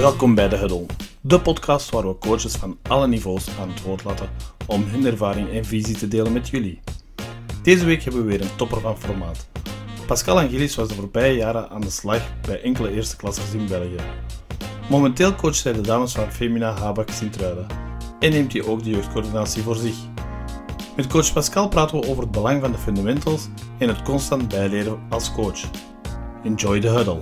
Welkom bij De Huddle, de podcast waar we coaches van alle niveaus aan het woord laten om hun ervaring en visie te delen met jullie. Deze week hebben we weer een topper van formaat. Pascal Angelis was de voorbije jaren aan de slag bij enkele eerste klassers in België. Momenteel coacht hij de dames van Femina Habak Sint-Truiden en neemt hij ook de jeugdcoördinatie voor zich. Met coach Pascal praten we over het belang van de fundamentals en het constant bijleren als coach. Enjoy the huddle.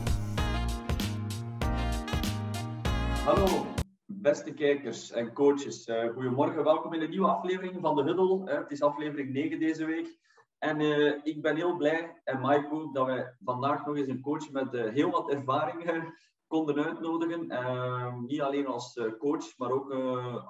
Hallo, beste kijkers en coaches. Uh, goedemorgen, welkom in een nieuwe aflevering van de Huddle. Het is aflevering 9 deze week. En uh, ik ben heel blij, en ook, dat we vandaag nog eens een coach met heel wat ervaring konden uitnodigen. niet alleen als coach, maar ook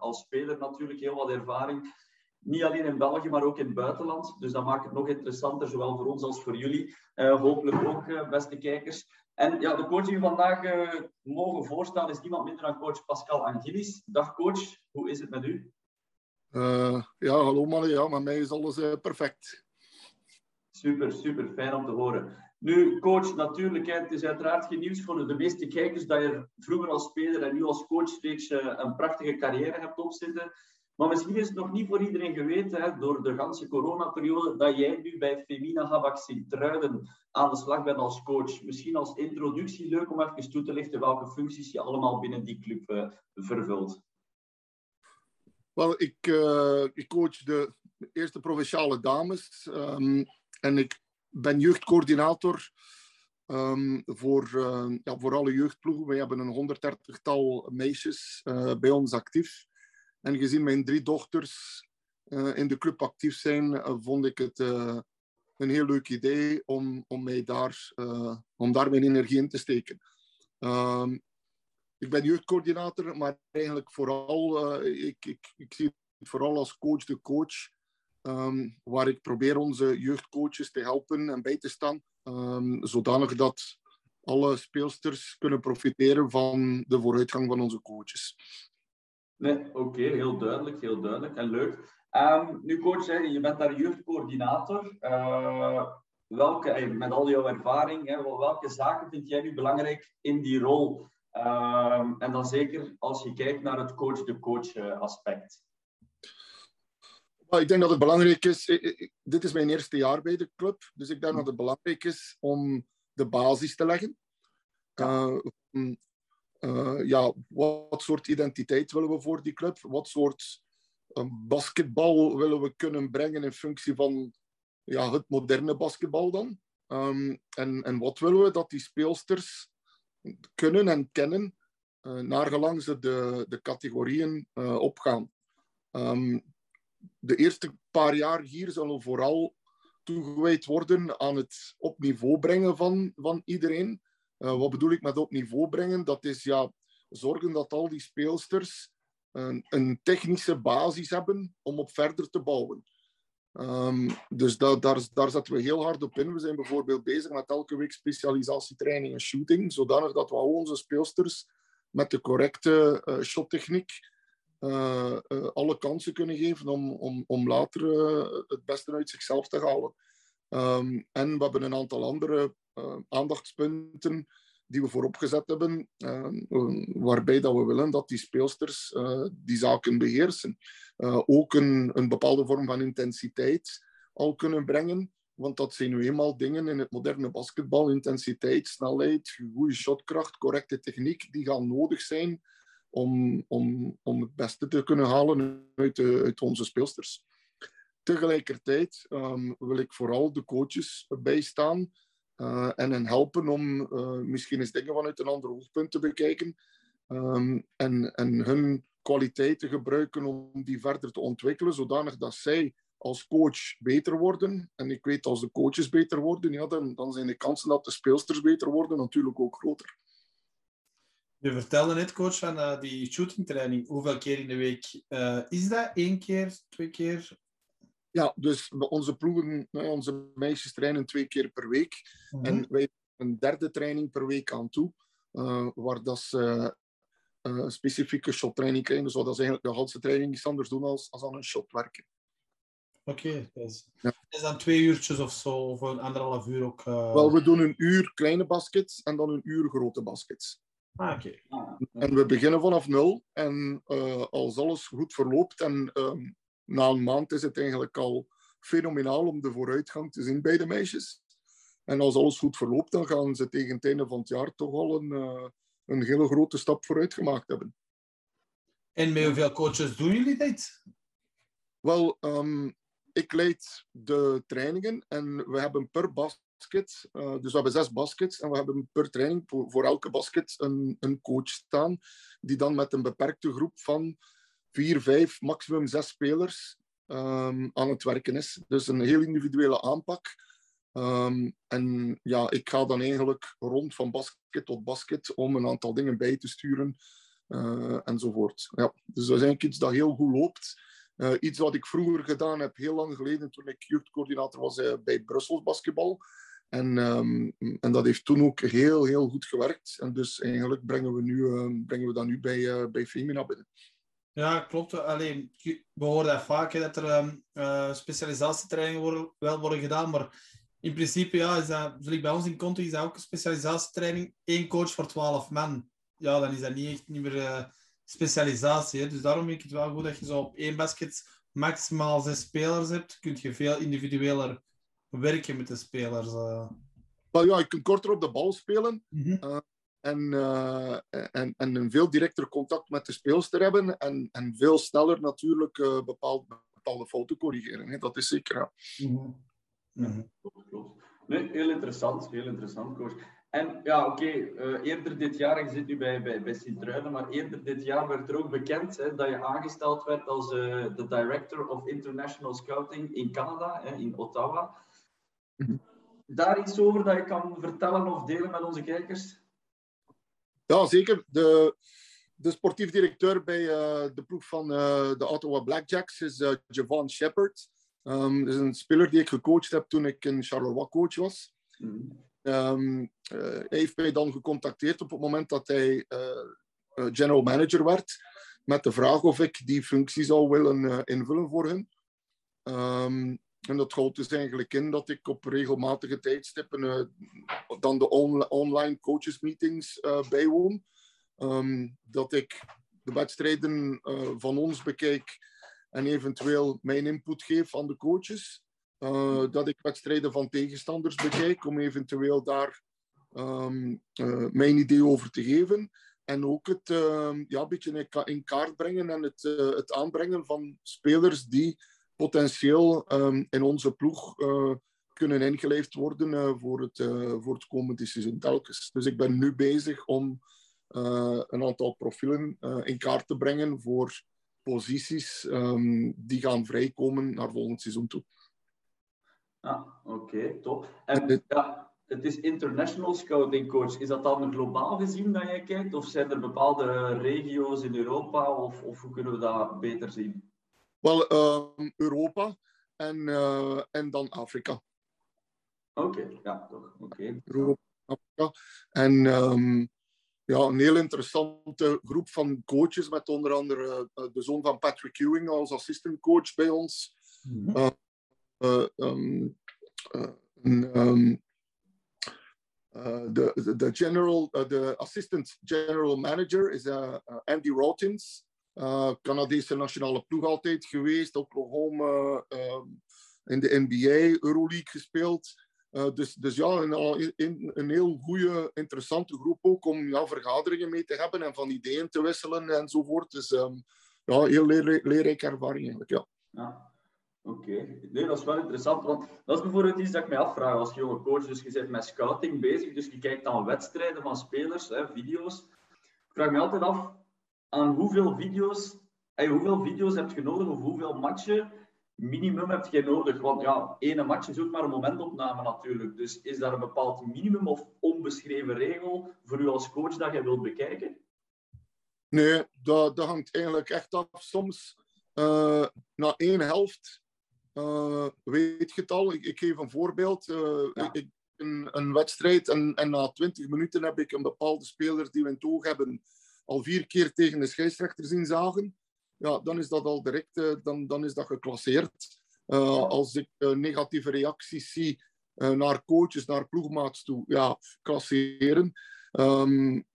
als speler natuurlijk heel wat ervaring. Niet alleen in België, maar ook in het buitenland. Dus dat maakt het nog interessanter, zowel voor ons als voor jullie. hopelijk ook, beste kijkers. En ja, de coach die we vandaag uh, mogen voorstellen is niemand minder dan coach Pascal Angelis. Dag coach, hoe is het met u? Uh, ja, hallo mannen. Ja, met mij is alles uh, perfect. Super, super. Fijn om te horen. Nu, coach, natuurlijk, hè, het is uiteraard geen nieuws voor de meeste kijkers dat je vroeger als speler en nu als coach reeds een prachtige carrière hebt opzitten. Maar misschien is het nog niet voor iedereen geweten, hè, door de ganse coronaperiode, dat jij nu bij Femina Habak Sint-Truiden aan de slag bent als coach. Misschien als introductie leuk om even toe te lichten welke functies je allemaal binnen die club uh, vervult. Wel, ik, uh, ik coach de eerste provinciale dames um, en ik ben jeugdcoördinator um, voor, uh, ja, voor alle jeugdploegen. We hebben een 130-tal meisjes bij ons actief. En gezien mijn drie dochters uh, in de club actief zijn, uh, vond ik het uh, een heel leuk idee om, om, daar, om daar mijn energie in te steken. Um, ik ben jeugdcoördinator, maar eigenlijk vooral, ik, ik, ik zie het vooral als coach de coach, um, waar ik probeer onze jeugdcoaches te helpen en bij te staan, um, zodanig dat alle speelsters kunnen profiteren van de vooruitgang van onze coaches. Nee, oké, heel duidelijk, heel duidelijk en leuk. Um, nu, coach, hè, je bent daar jeugdcoördinator. Uh, welke, met al jouw ervaring, hè, welke zaken vind jij nu belangrijk in die rol? Um, en dan zeker als je kijkt naar het coach-de-coach -coach aspect. Ik denk dat het belangrijk is, dit is mijn eerste jaar bij de club, dus ik denk dat het belangrijk is om de basis te leggen. Uh, ja, wat soort identiteit willen we voor die club? Wat soort uh, basketbal willen we kunnen brengen in functie van ja, het moderne basketbal dan? Um, en, en wat willen we dat die speelsters kunnen en kennen, uh, naar gelang ze de, de categorieën opgaan? Um, de eerste paar jaar hier zullen vooral toegewijd worden aan het op niveau brengen van, van iedereen. Uh, wat bedoel ik met op niveau brengen? Dat is ja, zorgen dat al die speelsters een, een technische basis hebben om op verder te bouwen. Um, dus daar, daar zetten we heel hard op in. We zijn bijvoorbeeld bezig met elke week specialisatietraining en shooting, zodanig dat we al onze speelsters met de correcte uh, shottechniek uh, alle kansen kunnen geven om, om, om later het beste uit zichzelf te halen. Um, en we hebben een aantal andere uh, aandachtspunten die we voorop gezet hebben, uh, waarbij dat we willen dat die speelsters uh, die zaken beheersen. ook een, een bepaalde vorm van intensiteit al kunnen brengen, want dat zijn nu eenmaal dingen in het moderne basketbal. Intensiteit, snelheid, goede shotkracht, correcte techniek, die gaan nodig zijn om, om, om het beste te kunnen halen uit, de, uit onze speelsters. Tegelijkertijd um, wil ik vooral de coaches bijstaan uh, en hen helpen om uh, misschien eens dingen vanuit een ander oogpunt te bekijken um, en, en hun kwaliteiten gebruiken om die verder te ontwikkelen, zodanig dat zij als coach beter worden. En ik weet als de coaches beter worden, ja, dan, dan zijn de kansen dat de speelsters beter worden natuurlijk ook groter. Je vertelde net, coach, van uh, die shootingtraining. Hoeveel keer in de week is dat? Eén keer, twee keer? Ja, dus onze ploegen, onze meisjes trainen twee keer per week. Mm -hmm. En wij een derde training per week aan toe, uh, waar dat ze uh, specifieke shottraining krijgen. Dus dat is eigenlijk de halve training iets anders doen als, als aan een shot werken. Oké, okay, dus, ja. is dan twee uurtjes of zo, of een anderhalf uur ook? Uh... Wel, we doen een uur kleine baskets en dan een uur grote baskets. Ah, oké. En we beginnen vanaf nul. En als alles goed verloopt en um, na een maand is het eigenlijk al fenomenaal om de vooruitgang te zien bij de meisjes. En als alles goed verloopt, dan gaan ze tegen het einde van het jaar toch al een, uh, een hele grote stap vooruit gemaakt hebben. En met hoeveel coaches doen jullie dit? Wel, um, ik leid de trainingen en we hebben per basket, uh, dus we hebben zes baskets en we hebben per training voor, voor elke basket een, een coach staan, die dan met een beperkte groep van vier, vijf, maximum zes spelers um, aan het werken is. Dus een heel individuele aanpak. Um, en ja, ik ga dan eigenlijk rond van basket tot basket om een aantal dingen bij te sturen uh, enzovoort. Ja, dus dat is eigenlijk iets dat heel goed loopt. Uh, iets wat ik vroeger gedaan heb, heel lang geleden, toen ik jeugdcoördinator was uh, bij Brussels basketbal. En, um, en dat heeft toen ook heel, heel goed gewerkt. En dus eigenlijk brengen we, nu, brengen we dat nu bij, bij Femina binnen. Ja, klopt. Alleen, we horen vaak dat er um, specialisatietrainingen worden, wel worden gedaan, maar in principe ja, is dat, zoals bij ons in Conto is dat ook een specialisatietraining, één coach voor twaalf man. Ja, dan is dat niet echt niet meer specialisatie. Hè? Dus daarom vind ik het wel goed dat je zo op één basket maximaal zes spelers hebt. Kun je veel individueler werken met de spelers. Uh. Well, ja, je kunt korter op de bal spelen. Mm -hmm. uh, en, uh, en, en een veel directer contact met de speelster hebben. En, en veel sneller natuurlijk bepaald, bepaalde fouten corrigeren. Hè? Dat is zeker. Ja. Mm -hmm. Mm -hmm. Nee, heel interessant, heel interessant, coach. En ja, oké, okay, uh, eerder dit jaar, je zit nu bij, bij, bij Sint-Truiden, maar eerder dit jaar werd er ook bekend hè, dat je aangesteld werd als uh, de Director of International Scouting in Canada, hè, in Ottawa. Daar iets over dat je kan vertellen of delen met onze kijkers? Ja, zeker. De, de sportief directeur bij uh, de ploeg van de Ottawa Blackjacks is Javon Shepard. Um, dat is een speler die ik gecoacht heb toen ik in Charleroi coach was. Mm. Um, uh, hij heeft mij dan gecontacteerd op het moment dat hij uh, general manager werd, met de vraag of ik die functie zou willen uh, invullen voor hen. Um, en dat houdt dus eigenlijk in dat ik op regelmatige tijdstippen dan de on online coachesmeetings bijwoon. Um, dat ik de wedstrijden van ons bekijk en eventueel mijn input geef aan de coaches. Uh, dat ik wedstrijden van tegenstanders bekijk om eventueel daar uh, mijn idee over te geven. En ook het uh, ja, een beetje in kaart brengen en het, uh, het aanbrengen van spelers die potentieel um, in onze ploeg kunnen ingeleefd worden voor, het, voor het komende seizoen telkens. Dus ik ben nu bezig om een aantal profielen in kaart te brengen voor posities um, die gaan vrijkomen naar volgend seizoen toe. Ah, oké, okay, top. En ja, het is international scouting coach. Is dat dan globaal gezien dat jij kijkt? Of zijn er bepaalde regio's in Europa? Of, of hoe kunnen we dat beter zien? Wel, uh, Europa en, uh, en dan Afrika. Oké, okay, ja, toch. Okay. Europa, Afrika. En um, ja, een heel interessante groep van coaches, met onder andere uh, de zoon van Patrick Ewing als assistant coach bij ons. Mm -hmm. Uh, um, uh, the, the general, the assistant general manager is Andy Rotins. Canadese nationale ploeg altijd geweest, Oklahoma in de NBA, Euroleague gespeeld. Uh, dus, dus ja, een, een, heel goede, interessante groep ook om ja, vergaderingen mee te hebben en van ideeën te wisselen enzovoort. Dus um, ja, heel leer, leerrijke ervaring eigenlijk, ja. ja. Oké, nee, dat is wel interessant, want dat is bijvoorbeeld iets dat ik mij afvraag als jonge coach. Dus je bent met scouting bezig, dus je kijkt dan wedstrijden van spelers, hè, video's. Ik vraag me altijd af, aan hoeveel video's, hey, hoeveel video's heb je nodig of hoeveel matchen minimum heb je nodig? Want ja, ene match is ook maar een momentopname natuurlijk. Dus is daar een bepaald minimum of onbeschreven regel voor u als coach dat je wilt bekijken? Nee, dat, dat hangt eigenlijk echt af. Soms uh, na één helft uh, weet je het al? Ik, ik geef een voorbeeld. Uh, ja. ik, een, een, wedstrijd en, en, na 20 minuten heb ik een bepaalde speler die we in het oog hebben al vier keer tegen de scheidsrechter zien zagen. Ja, dan is dat al direct uh, dan, dan is dat geclasseerd. als ik negatieve reacties zie naar coaches, naar ploegmaats toe, ja, klasseren. Um,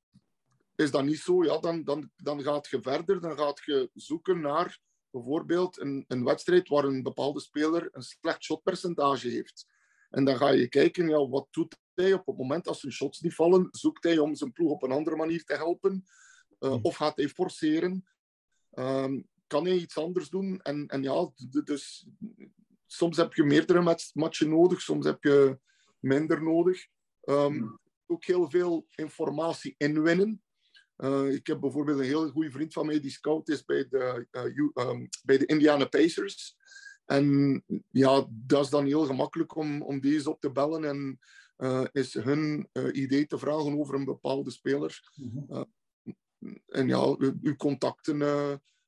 is dat niet zo, ja, dan, dan, dan gaat je verder. Dan gaat je zoeken naar bijvoorbeeld een, een wedstrijd waar een bepaalde speler een slecht shotpercentage heeft. En dan ga je kijken, ja, wat doet hij op het moment als zijn shots niet vallen? Zoekt hij om zijn ploeg op een andere manier te helpen? Uh, of gaat hij forceren? Um, kan hij iets anders doen? En, en ja, dus soms heb je meerdere matchen nodig, soms heb je minder nodig. Um, ook heel veel informatie inwinnen. Uh, ik heb bijvoorbeeld een heel goede vriend van mij die scout is bij de, uh, um, bij de Indiana Pacers. En ja, dat is dan heel gemakkelijk om, om deze op te bellen en uh, is hun idee te vragen over een bepaalde speler. Mm -hmm. En ja, uw contacten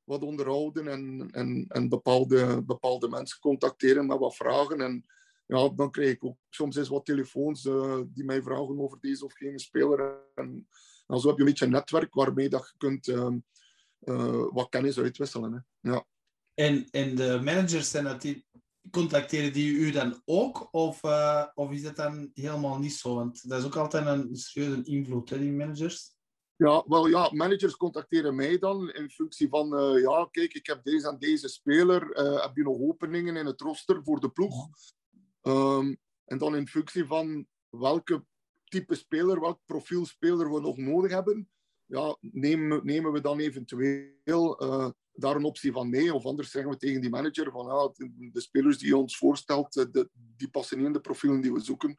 wat onderhouden en, en, en bepaalde, bepaalde mensen contacteren met wat vragen. En ja, dan krijg ik ook soms eens wat telefoons uh, die mij vragen over deze of geen speler. En, en zo heb je een beetje een netwerk waarmee dat je kunt uh, uh, wat kennis uitwisselen. Hè. Ja. En, en de managers zijn dat die, contacteren die u dan ook? Of, of is dat dan helemaal niet zo? Want dat is ook altijd een serieuze invloed, hè, die managers. Ja, wel ja, managers contacteren mij dan in functie van, uh, ja, kijk, ik heb deze en deze speler, uh, heb je nog openingen in het roster voor de ploeg? Um, en dan in functie van welke type speler, welk profiel speler we nog nodig hebben, ja, nemen, nemen we dan eventueel uh, daar een optie van mee. Of anders zeggen we tegen die manager van, ja, de, spelers die je ons voorstelt, de, die passen niet in de profielen die we zoeken.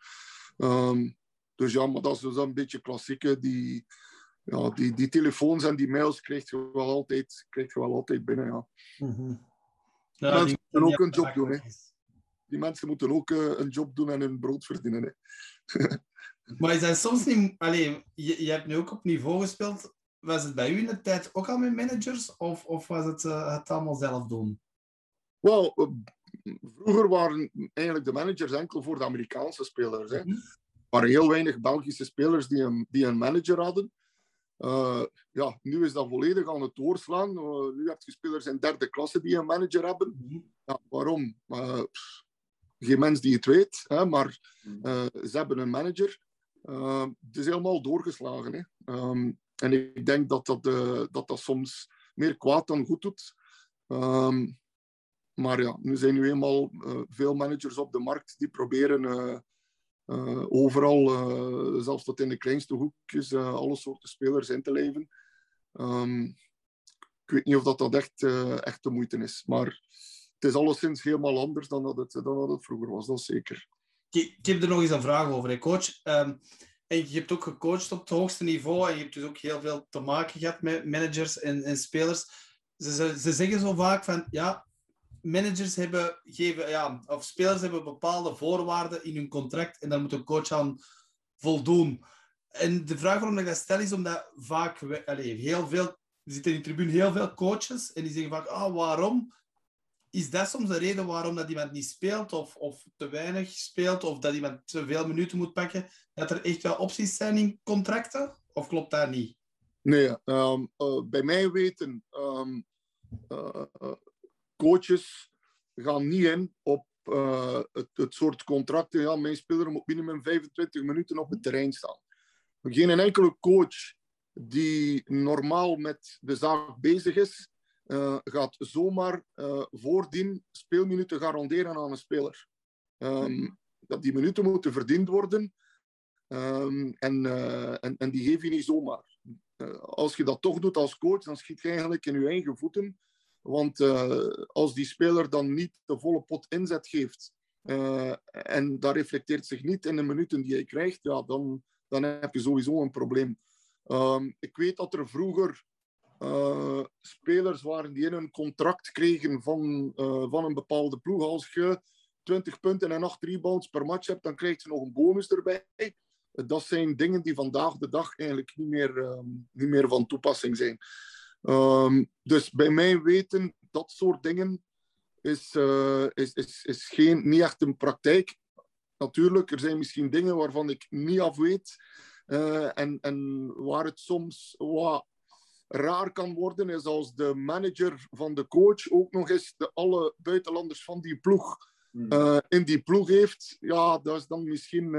Um, dus ja, maar dat is dus een beetje klassieke, die ja, die, die telefoons en die mails krijg je wel altijd, krijg je wel altijd binnen. Ja. Mm-hmm. ja mensen moeten ook een job doen. Hè. Die mensen moeten ook uh, een job doen en hun brood verdienen. Hè. maar is dat soms niet... Allee, je, je hebt nu ook op niveau gespeeld. Was het bij u in de tijd ook al met managers? Of, of was het uh, het allemaal zelf doen? Wel, uh, vroeger waren eigenlijk de managers enkel voor de Amerikaanse spelers. Hè. Mm-hmm. Er waren heel weinig Belgische spelers die een, die een manager hadden. Uh, ja, nu is dat volledig aan het doorslaan. Uh, nu heb je spelers in derde klasse die een manager hebben. Mhm. Ja, waarom? Uh, geen mens die het weet, hè, maar mhm. ze hebben een manager. het is helemaal doorgeslagen. Hè. Um, en ik denk dat dat, dat dat soms meer kwaad dan goed doet. Um, maar ja, nu zijn nu eenmaal veel managers op de markt die proberen uh, overal, uh, zelfs tot in de kleinste hoekjes, uh, alle soorten spelers in te leven. Um, ik weet niet of dat, dat echt, echt de moeite is. Maar het is alleszins helemaal anders dan dat het, dan dat vroeger was, dat zeker. Ik, ik heb er nog eens een vraag over, hè, coach. Um, en je hebt ook gecoacht op het hoogste niveau en je hebt dus ook heel veel te maken gehad met managers en, en spelers. Ze, ze zeggen zo vaak van, ja, managers hebben, geven, ja, of spelers hebben bepaalde voorwaarden in hun contract en daar moet een coach aan voldoen. En de vraag waarom ik dat stel is omdat vaak, allez, heel veel, er zitten in de tribune heel veel coaches en die zeggen vaak, ah, waarom? Is dat soms de reden waarom dat iemand niet speelt of, of te weinig speelt of dat iemand te veel minuten moet pakken? Dat er echt wel opties zijn in contracten? Of klopt dat niet? Nee, um, uh, bij mij weten um, uh, coaches gaan niet in op uh, het, het, soort contracten. Ja, mijn speler moet minimum 25 minuten op het terrein staan. Geen enkele coach die normaal met de zaak bezig is, uh, gaat zomaar uh, voordien speelminuten garanderen aan een speler. Um, dat die minuten moeten verdiend worden um, en, en, en die geef je niet zomaar. als je dat toch doet als coach, dan schiet je eigenlijk in je eigen voeten want uh, als die speler dan niet de volle pot inzet geeft uh, en dat reflecteert zich niet in de minuten die hij krijgt, ja, dan, dan heb je sowieso een probleem. Um, ik weet dat er vroeger uh, spelers waren die in een contract kregen van, van een bepaalde ploeg. Als je 20 punten en 8 rebounds per match hebt, dan krijg je nog een bonus erbij. Dat zijn dingen die vandaag de dag eigenlijk niet meer, um, niet meer van toepassing zijn. Um, dus bij mij weten dat soort dingen is, uh, is, is, is geen, niet echt een praktijk. Natuurlijk, er zijn misschien dingen waarvan ik niet af weet. Uh, en, en waar het soms wat raar kan worden, is als de manager van de coach ook nog eens de, alle buitenlanders van die ploeg uh, in die ploeg heeft. Ja, dat is dan misschien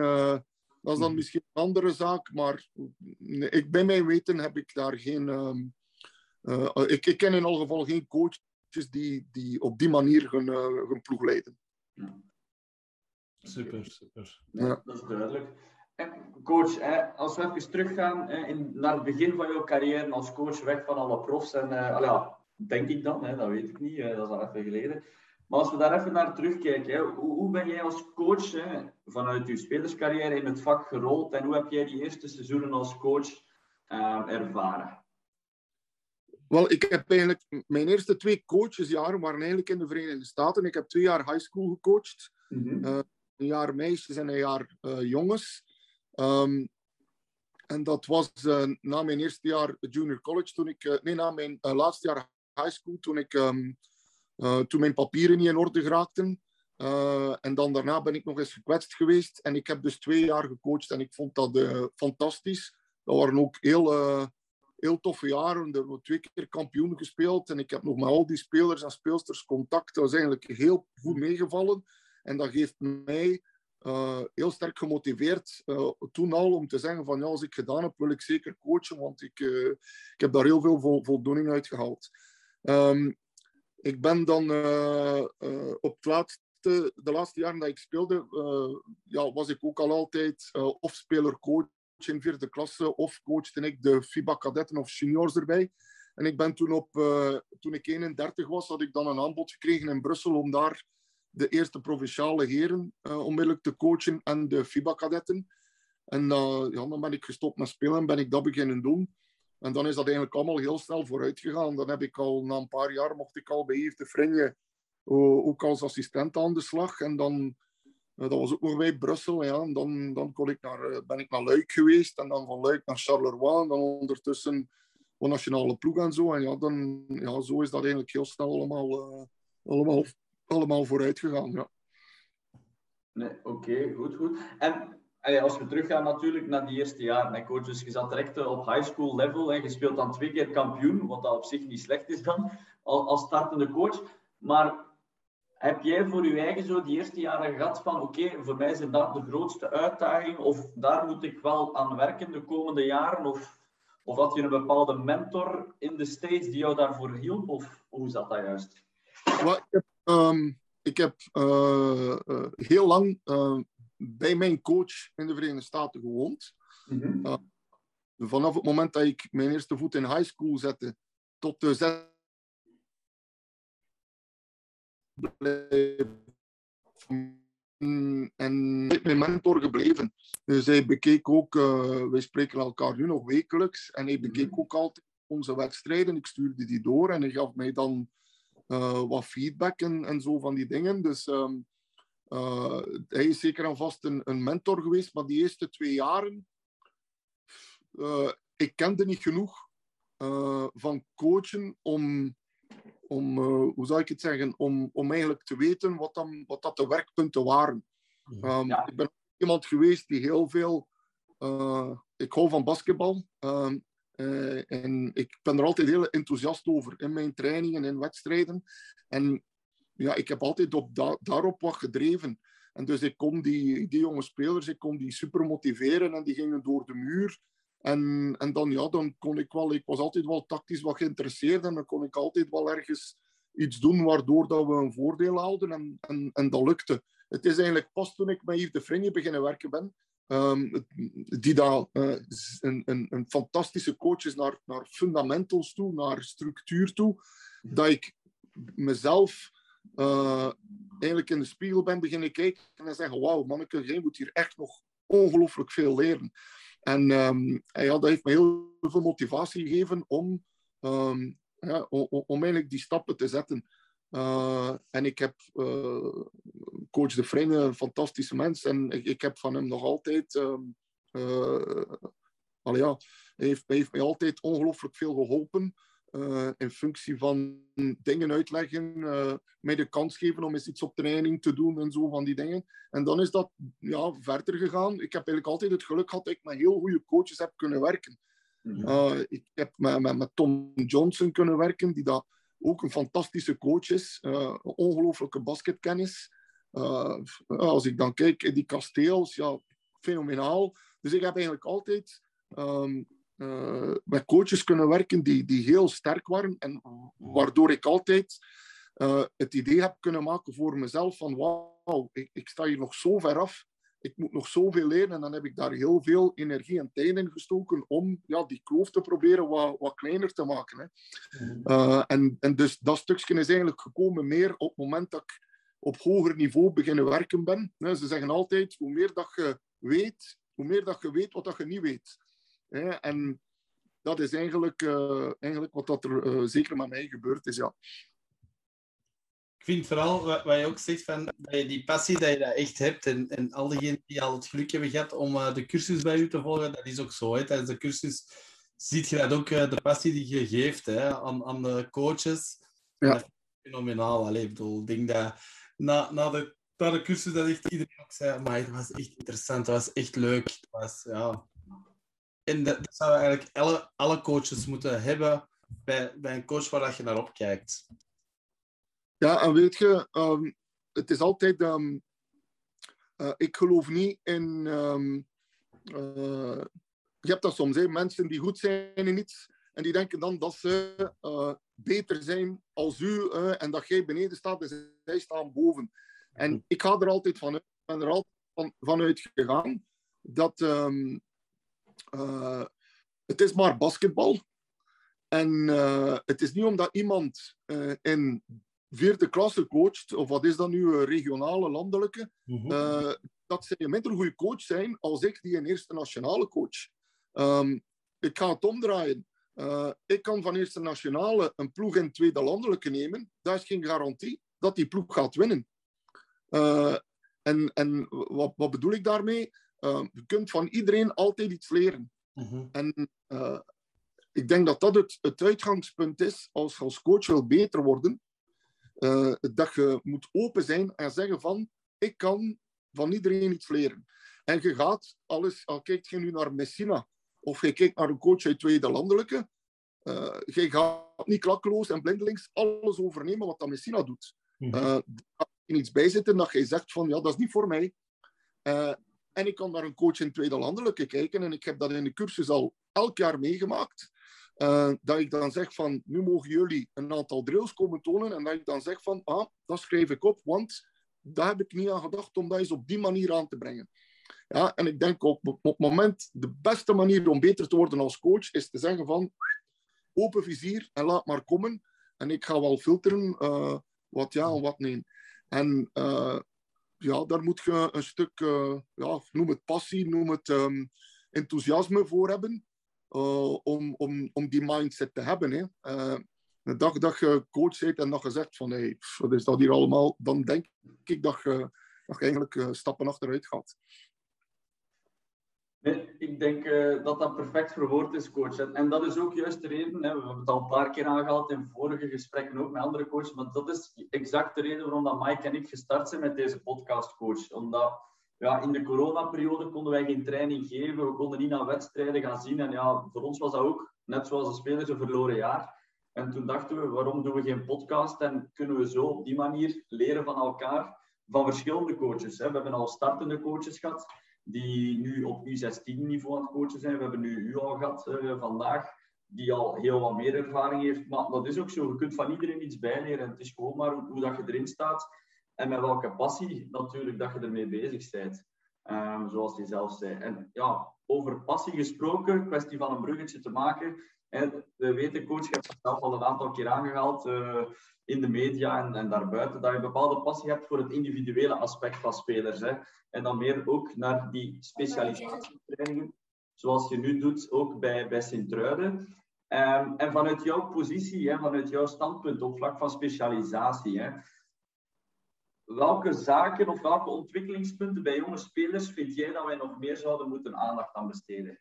Dat is dan Mhm. misschien een andere zaak, maar nee, ik, bij mijn weten heb ik daar geen. ehm, eh, ik, ik ken in elk geval geen coaches die, die op die manier hun, eh, hun ploeg leiden. Super, super. Nee, Ja. Dat is duidelijk. En coach, hè, als we even teruggaan hè, in, naar het begin van jouw carrière als coach, weg van alle profs. En, eh, al ja, denk ik dan, hè, dat weet ik niet, dat is al even geleden. Maar als we daar even naar terugkijken, hè, hoe, hoe ben jij als coach hè, vanuit je spelerscarrière in het vak gerold en hoe heb jij die eerste seizoenen als coach ervaren? Wel, ik heb eigenlijk mijn eerste twee coachesjaren waren eigenlijk in de Verenigde Staten. Ik heb twee jaar high school gecoacht. Mhm. Eh, een jaar meisjes en een jaar eh, jongens. Ehm, en dat was eh, na mijn eerste jaar junior college, toen ik, nee, na mijn laatste jaar high school, toen, ik, ehm, eh, toen mijn papieren niet in orde geraakten. Eh, en dan daarna ben ik nog eens gekwetst geweest. En ik heb dus twee jaar gecoacht en ik vond dat fantastisch. Dat waren ook heel, heel toffe jaren. Er hebben we twee keer kampioen gespeeld. En ik heb nog met al die spelers en speelsters contact. Dat is eigenlijk heel goed meegevallen. En dat geeft mij eh, heel sterk gemotiveerd eh, toen al om te zeggen van ja, als ik gedaan heb, wil ik zeker coachen, want ik, eh, ik heb daar heel veel vol- voldoening uit gehaald. Ehm, ik ben dan op het laatste, de laatste jaren dat ik speelde, ja, was ik ook al altijd eh, of speler-coach in vierde klasse, of coachte ik de FIBA-kadetten of juniors erbij. En ik ben toen, op, eh, toen ik 31 was, had ik dan een aanbod gekregen in Brussel om daar de eerste provinciale heren eh, onmiddellijk te coachen en de FIBA-kadetten. En eh, ja, dan ben ik gestopt met spelen en ben ik dat beginnen doen. En dan is dat eigenlijk allemaal heel snel vooruit gegaan. Dan heb ik al, na een paar jaar, mocht ik al bij Yves de Frenje eh, ook als assistent aan de slag. En dan, dat was ook nog bij Brussel. Ja. En dan, dan kon ik naar, eh, ben ik naar Luik geweest. En dan van Luik naar Charleroi. En dan ondertussen de nationale ploeg en zo. En ja, dan, ja, zo is dat eigenlijk heel snel allemaal, eh, allemaal, allemaal vooruit gegaan. Ja. Nee, oké, goed, goed. En allee, als we teruggaan natuurlijk naar die eerste jaren, hè, coach, dus je zat direct eh, op high school level en je speelt dan twee keer kampioen, wat dat op zich niet slecht is dan, al- als startende coach. Maar heb jij voor je eigen zo die eerste jaren gehad van, oké, voor mij is dat de grootste uitdaging, of daar moet ik wel aan werken de komende jaren, of, of had je een bepaalde mentor in de States die jou daarvoor hielp, of hoe zat dat juist? Ik heb, ehm, ik heb eh, eh, heel lang eh, bij mijn coach in de Verenigde Staten gewoond. Vanaf het moment dat ik mijn eerste voet in high school zette tot de zes. En mijn mentor gebleven. Dus hij bekeek ook, eh, wij spreken elkaar nu nog wekelijks, en hij bekeek Mhm. ook altijd onze wedstrijden. Ik stuurde die door en hij gaf mij dan eh, wat feedback en, en zo van die dingen. Dus ehm, eh, hij is zeker en vast een, een mentor geweest, maar die eerste twee jaren, ik kende niet genoeg van coachen om, om eh, hoe zou ik het zeggen, om, om eigenlijk te weten wat, dan, wat dat de werkpunten waren. Ehm, Ja. Ik ben iemand geweest die heel veel. eh, ik hou van basketbal. ehm, eh, en ik ben er altijd heel enthousiast over in mijn trainingen en wedstrijden. En ja, ik heb altijd op da- daarop wat gedreven. En dus ik kon die, die jonge spelers, ik kon die super motiveren en die gingen door de muur. En, en dan, ja, dan kon ik wel, ik was altijd wel tactisch wat geïnteresseerd en dan kon ik altijd wel ergens iets doen waardoor dat we een voordeel hadden en, en, en dat lukte. Het is eigenlijk pas toen ik met Yves de Fringe beginnen werken ben, ehm, die daar eh, een, een, een fantastische coach is naar, naar fundamentals toe, naar structuur toe, dat ik mezelf eh, eigenlijk in de spiegel ben beginnen kijken en zeggen, wauw, manneke, jij moet hier echt nog ongelooflijk veel leren. En, en ja, dat heeft me heel veel motivatie gegeven om, ehm, ja, om, eigenlijk die stappen te zetten. Uh, en ik heb uh, coach De Vrijn, een fantastische mens. En ik, ik heb van hem nog altijd... Um, ja, hij, heeft, hij heeft mij altijd ongelooflijk veel geholpen. Uh, in functie van dingen uitleggen, uh, mij de kans geven om eens iets op training te doen en zo van die dingen. En dan is dat ja, verder gegaan. Ik heb eigenlijk altijd het geluk gehad dat ik met heel goede coaches heb kunnen werken. Uh, ik heb met, met, met, Tom Johnson kunnen werken, die dat ook een fantastische coach is. Ongelooflijke basketkennis. als ik dan kijk, die kasteels, ja, fenomenaal. Dus ik heb eigenlijk altijd ehm, uh, met coaches kunnen werken die, die heel sterk waren. En waardoor ik altijd uh, het idee heb kunnen maken voor mezelf van wauw, ik, ik, sta hier nog zo ver af. Ik moet nog zoveel leren. En dan heb ik daar heel veel energie en tijd in gestoken om ja, die kloof te proberen wat, wat kleiner te maken. Hè. Uh, en, en dus dat stukje is eigenlijk gekomen meer op het moment dat ik op hoger niveau beginnen werken ben. Ze zeggen altijd, hoe meer dat je weet, hoe meer dat je weet wat dat je niet weet. En dat is eigenlijk, uh, eigenlijk wat dat er uh, zeker met mij gebeurd is. Ja. Ik vind vooral wat, wat, je ook zegt, van, dat je die passie dat je dat echt hebt. En, en al diegenen die al het geluk hebben gehad om uh, de cursus bij u te volgen, dat is ook zo. Hè. Tijdens de cursus ziet je dat ook, de passie die je geeft hè, aan, aan de coaches. Ja. Dat is fenomenaal. Allee, ik bedoel, ik denk dat na, na, de, na de cursus dat echt iedereen ook zei, maar het was echt interessant, het was echt leuk. Het was, ja, en dat, dat zouden eigenlijk alle, alle coaches moeten hebben bij, bij een coach waar je naar opkijkt. Ja, en weet je, um, het is altijd. Um, uh, ik geloof niet in. Um, uh, je hebt dat soms, mensen die goed zijn in iets en die denken dan dat ze uh, beter zijn als u en dat jij beneden staat en zij staan boven. En ik ga er altijd van uit, ben er altijd van, vanuit gegaan dat uh, het is maar basketbal. En uh, het is niet omdat iemand uh, in vierde klasse coacht, of wat is dat nu, regionale, landelijke, -hmm. dat ze een minder goede coach zijn als ik die een eerste nationale coach. Um, ik ga het omdraaien. ik kan van eerste nationale een ploeg in tweede landelijke nemen. Dat is geen garantie dat die ploeg gaat winnen. en en wat, wat bedoel ik daarmee? Uh, je kunt van iedereen altijd iets leren. Mhm. En uh, ik denk dat dat het, het uitgangspunt is als je als coach wil beter worden. Uh, dat je moet open zijn en zeggen van, ik kan van iedereen iets leren. En je gaat alles, al kijkt je nu naar Messina, of je kijkt naar een coach uit tweede landelijke, uh, je gaat niet klakkeloos en blindelings alles overnemen wat dat Messina doet. Mm -hmm. er iets bij zitten dat je zegt van, ja, dat is niet voor mij. En ik kan naar een coach in tweede landelijke kijken. En ik heb dat in de cursus al elk jaar meegemaakt. Uh, dat ik dan zeg van, nu mogen jullie een aantal drills komen tonen. En dat ik dan zeg van, ah, dat schrijf ik op, want daar heb ik niet aan gedacht om dat eens op die manier aan te brengen. Ja, en ik denk op, op het moment, de beste manier om beter te worden als coach, is te zeggen van, open vizier en laat maar komen. En ik ga wel filteren uh, wat ja en wat nee. En uh, ja, daar moet je een stuk, uh, ja, noem het passie, noem het um, enthousiasme voor hebben. Uh, om, om, om die mindset te hebben. Hè. Uh, de dag dat je coach bent en dat je zegt van hey, wat is dat hier allemaal, dan denk ik dat je, dat je eigenlijk stappen achteruit gaat. Nee, ik denk uh, dat dat perfect verwoord is, coach. En, en, dat is ook juist de reden, hè, we hebben het al een paar keer aangehaald in vorige gesprekken ook met andere coaches, maar dat is exact de reden waarom dat Mike en ik gestart zijn met deze podcast, coach. Omdat ja, in de coronaperiode konden wij geen training geven, we konden niet naar wedstrijden gaan zien. En ja, voor ons was dat ook, net zoals de spelers, een verloren jaar. En toen dachten we, waarom doen we geen podcast? En kunnen we zo op die manier leren van elkaar, van verschillende coaches. Hè. We hebben al startende coaches gehad die nu op U16-niveau aan het coachen zijn. We hebben nu u al gehad uh, vandaag, die al heel wat meer ervaring heeft. Maar dat is ook zo, je kunt van iedereen iets bijleren. Het is gewoon maar hoe, dat je erin staat en met welke passie natuurlijk dat je ermee bezig bent. Um, zoals je zelf zei. En ja, over passie gesproken, kwestie van een bruggetje te maken. Hè, we weten, coach, je hebt het zelf al een aantal keer aangehaald uh, in de media en, en daarbuiten, dat je een bepaalde passie hebt voor het individuele aspect van spelers. Hè. En dan meer ook naar die specialisatietrainingen, zoals je nu doet, ook bij, bij Sint-Truiden. Um, en vanuit jouw positie, hè, vanuit jouw standpunt op vlak van specialisatie, hè, welke zaken of welke ontwikkelingspunten bij jonge spelers vind jij dat wij nog meer zouden moeten aandacht aan besteden?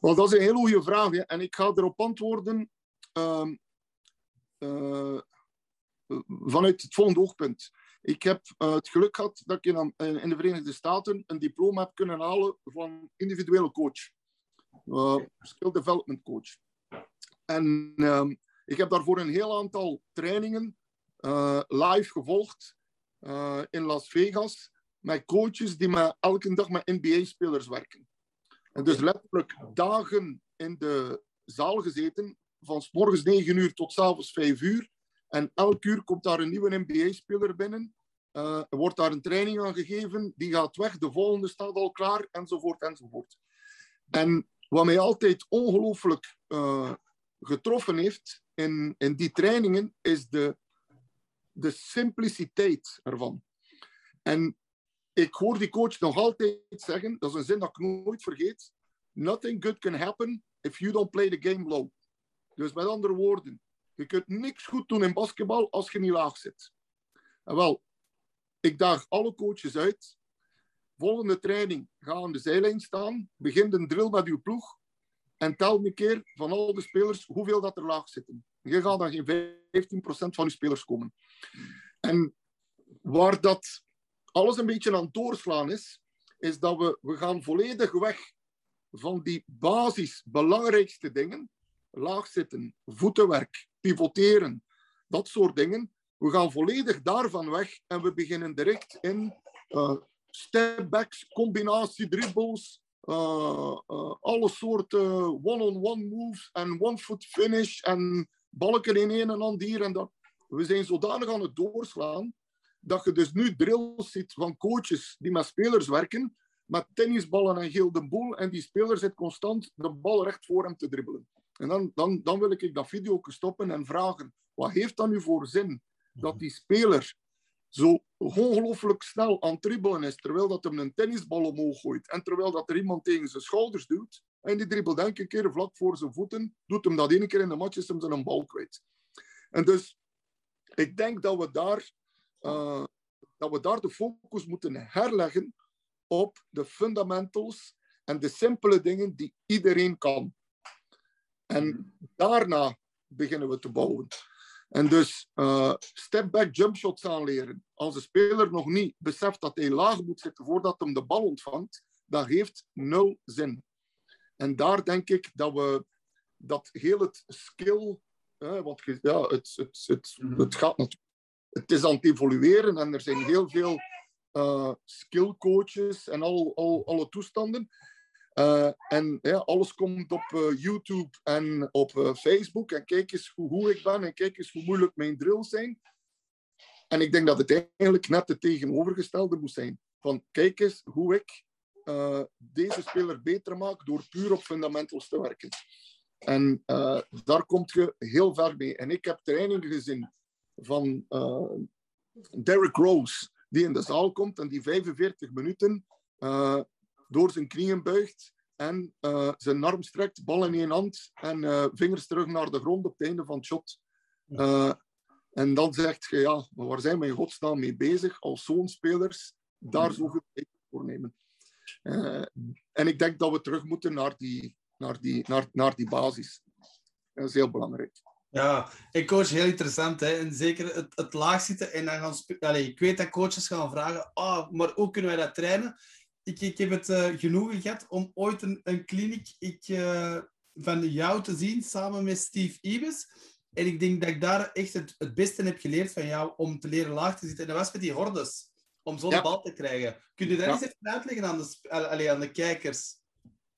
Wel, dat is een hele goede vraag. Hè. En ik ga erop antwoorden uh, vanuit het volgende oogpunt. Ik heb uh, het geluk gehad dat ik in, de Verenigde Staten een diploma heb kunnen halen van individuele coach. Skill development coach. En uh, ik heb daarvoor een heel aantal trainingen live gevolgd in Las Vegas. met coaches die met, elke dag met NBA-spelers werken. En dus letterlijk dagen in de zaal gezeten, van s morgens 9 uur tot s avonds 5 uur. En elk uur komt daar een nieuwe NBA-speler binnen. Uh, er wordt daar een training aan gegeven, die gaat weg, de volgende staat al klaar, enzovoort, enzovoort. En wat mij altijd ongelooflijk uh, getroffen heeft in, in die trainingen, is de, de simpliciteit ervan. En ik hoor die coach nog altijd zeggen, dat is een zin dat ik nooit vergeet, nothing good can happen if you don't play the game low. Dus met andere woorden, je kunt niks goed doen in basketbal als je niet laag zit. En wel, ik daag alle coaches uit. Volgende training, ga aan de zijlijn staan, begin een drill met uw ploeg en tel een keer van al de spelers hoeveel dat er laag zitten. Je gaat dan geen 15% van je spelers komen. En waar dat alles een beetje aan doorslaan is, is dat we, we gaan volledig weg van die basis belangrijkste dingen. Laag zitten, voetenwerk, pivoteren, dat soort dingen. We gaan volledig daarvan weg en we beginnen direct in uh, stepbacks, combinatie dribbles, uh, uh, alle soorten one-on-one moves en one-foot finish en balken in een en ander en dat. We zijn zodanig aan het doorslaan dat je dus nu drills ziet van coaches die met spelers werken, met tennisballen en gilde boel, en die speler zit constant de bal recht voor hem te dribbelen. En dan, dan, dan wil ik dat video stoppen en vragen, wat heeft dat nu voor zin? Dat die speler zo ongelooflijk snel aan het is, terwijl dat hem een tennisbal omhoog gooit, en terwijl dat er iemand tegen zijn schouders duwt, en die dribbelt een keer vlak voor zijn voeten, doet hem dat één keer in de match, is hem zijn bal kwijt. En dus, ik denk dat we daar uh, dat we daar de focus moeten herleggen op de fundamentals en de simpele dingen die iedereen kan. En daarna beginnen we te bouwen. En dus uh, step-back jump shots aanleren. Als de speler nog niet beseft dat hij laag moet zitten voordat hij de bal ontvangt, dat heeft nul zin. En daar denk ik dat we dat heel het skill, uh, wat, ja, het, het, het, het gaat natuurlijk het is aan het evolueren en er zijn heel veel uh, skill coaches en al, al, alle toestanden. Uh, en ja, alles komt op uh, YouTube en op Facebook. En kijk eens hoe, hoe ik ben en kijk eens hoe moeilijk mijn drills zijn. En ik denk dat het eigenlijk net het tegenovergestelde moet zijn. Van kijk eens hoe ik deze speler beter maak door puur op fundamentals te werken. En daar komt je heel ver mee. En ik heb trainingen gezien van Derrick Rose, die in de zaal komt en die 45 minuten door zijn knieën buigt en uh, zijn arm strekt, bal in één hand en vingers terug naar de grond op het einde van het shot. en dan zegt je, ja, maar waar zijn we in godsnaam mee bezig als zo'n spelers daar zoveel tijd voor nemen? en ik denk dat we terug moeten naar die, naar die, naar, naar die basis. Dat is heel belangrijk. Ja, ik coach heel interessant. Hè? En zeker het, het laag zitten en dan gaan Allee, Ik weet dat coaches gaan vragen, oh, maar hoe kunnen wij dat trainen? Ik, ik heb het uh, genoegen gehad om ooit een, een kliniek ik, uh, van jou te zien, samen met Steve Ibis. En ik denk dat ik daar echt het, het beste heb geleerd van jou om te leren laag te zitten. En dat was met die hordes, om zo'n ja. bal te krijgen. Kun je dat ja. eens even uitleggen aan de, allee, aan de kijkers?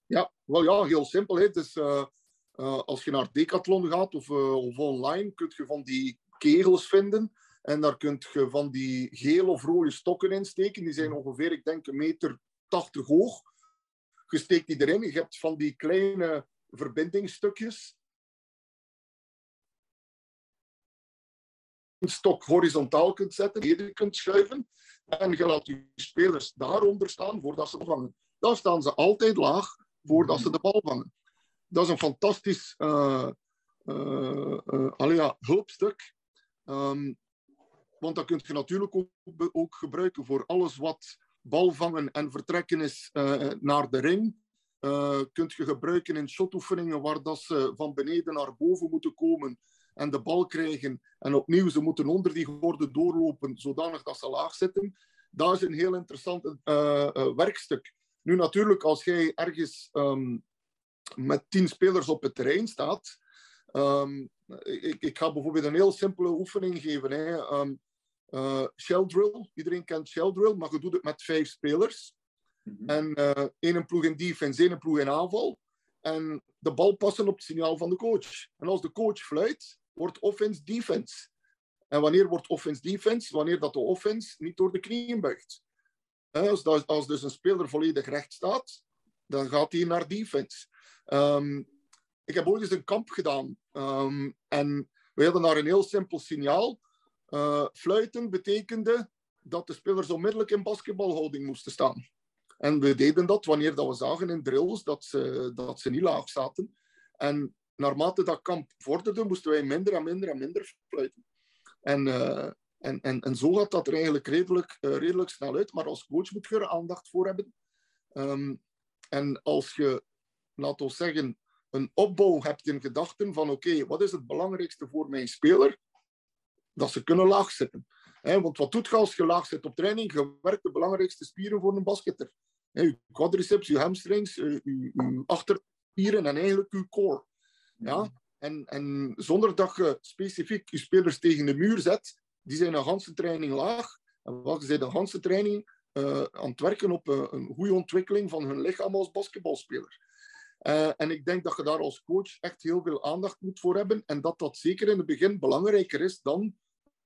Ja, wel ja, heel simpel. Hè. Dus, uh als je naar Decathlon gaat of, of online, kun je van die kegels vinden. En daar kun je van die gele of rode stokken in steken. Die zijn ongeveer, ik denk, een meter 80 hoog. Je steekt die erin. Je hebt van die kleine verbindingsstukjes. Een stok horizontaal kunt zetten, beneden kunt schuiven. En je laat je spelers daaronder staan voordat ze vangen. Dan staan ze altijd laag voordat ze de bal vangen dat is een fantastisch uh, hulpstuk. Um, want dat kun je natuurlijk ook, ook, gebruiken voor alles wat balvangen en vertrekken is naar de ring. Uh, kunt je gebruiken in shotoefeningen waar dat ze van beneden naar boven moeten komen en de bal krijgen. En opnieuw, ze moeten onder die gordel doorlopen, zodanig dat ze laag zitten. Dat is een heel interessant uh, werkstuk. Nu natuurlijk, als jij ergens um, met tien spelers op het terrein staat. Um, ik, ik, ga bijvoorbeeld een heel simpele oefening geven. Hè. Um, uh, shell drill. Iedereen kent shell drill, maar je doet het met vijf spelers. Mhm. En uh, één ploeg in defense, één ploeg in aanval. En de bal passen op het signaal van de coach. En als de coach fluit, wordt offense defense. En wanneer wordt offense defense? Wanneer dat de offense niet door de knieën buigt. Als, dat, als dus een speler volledig recht staat, dan gaat hij naar defense. Um, ik heb ooit eens een kamp gedaan. Um, en we hadden daar een heel simpel signaal. Uh, fluiten betekende dat de spelers onmiddellijk in basketbalhouding moesten staan. En we deden dat wanneer dat we zagen in drills dat ze, dat ze niet laag zaten. En naarmate dat kamp vorderde, moesten wij minder en minder en minder fluiten. En, uh, en, en, en zo gaat dat er eigenlijk redelijk, uh, redelijk snel uit. Maar als coach moet je er aandacht voor hebben. Um, en als je, laten we zeggen, een opbouw hebt in gedachten van oké, wat is het belangrijkste voor mijn speler? Dat ze kunnen laag zitten. He, want wat doet je als je laag zit op training? Je werkt de belangrijkste spieren voor een basketter. He, je quadriceps, je hamstrings, je, je achterspieren en eigenlijk je core. Ja? En, en zonder dat je specifiek je spelers tegen de muur zet, die zijn een ganse training laag. En wat zijn de ganse training uh, aan het werken op uh, een goede ontwikkeling van hun lichaam als basketbalspeler. Uh, en ik denk dat je daar als coach echt heel veel aandacht moet voor hebben. En dat dat zeker in het begin belangrijker is dan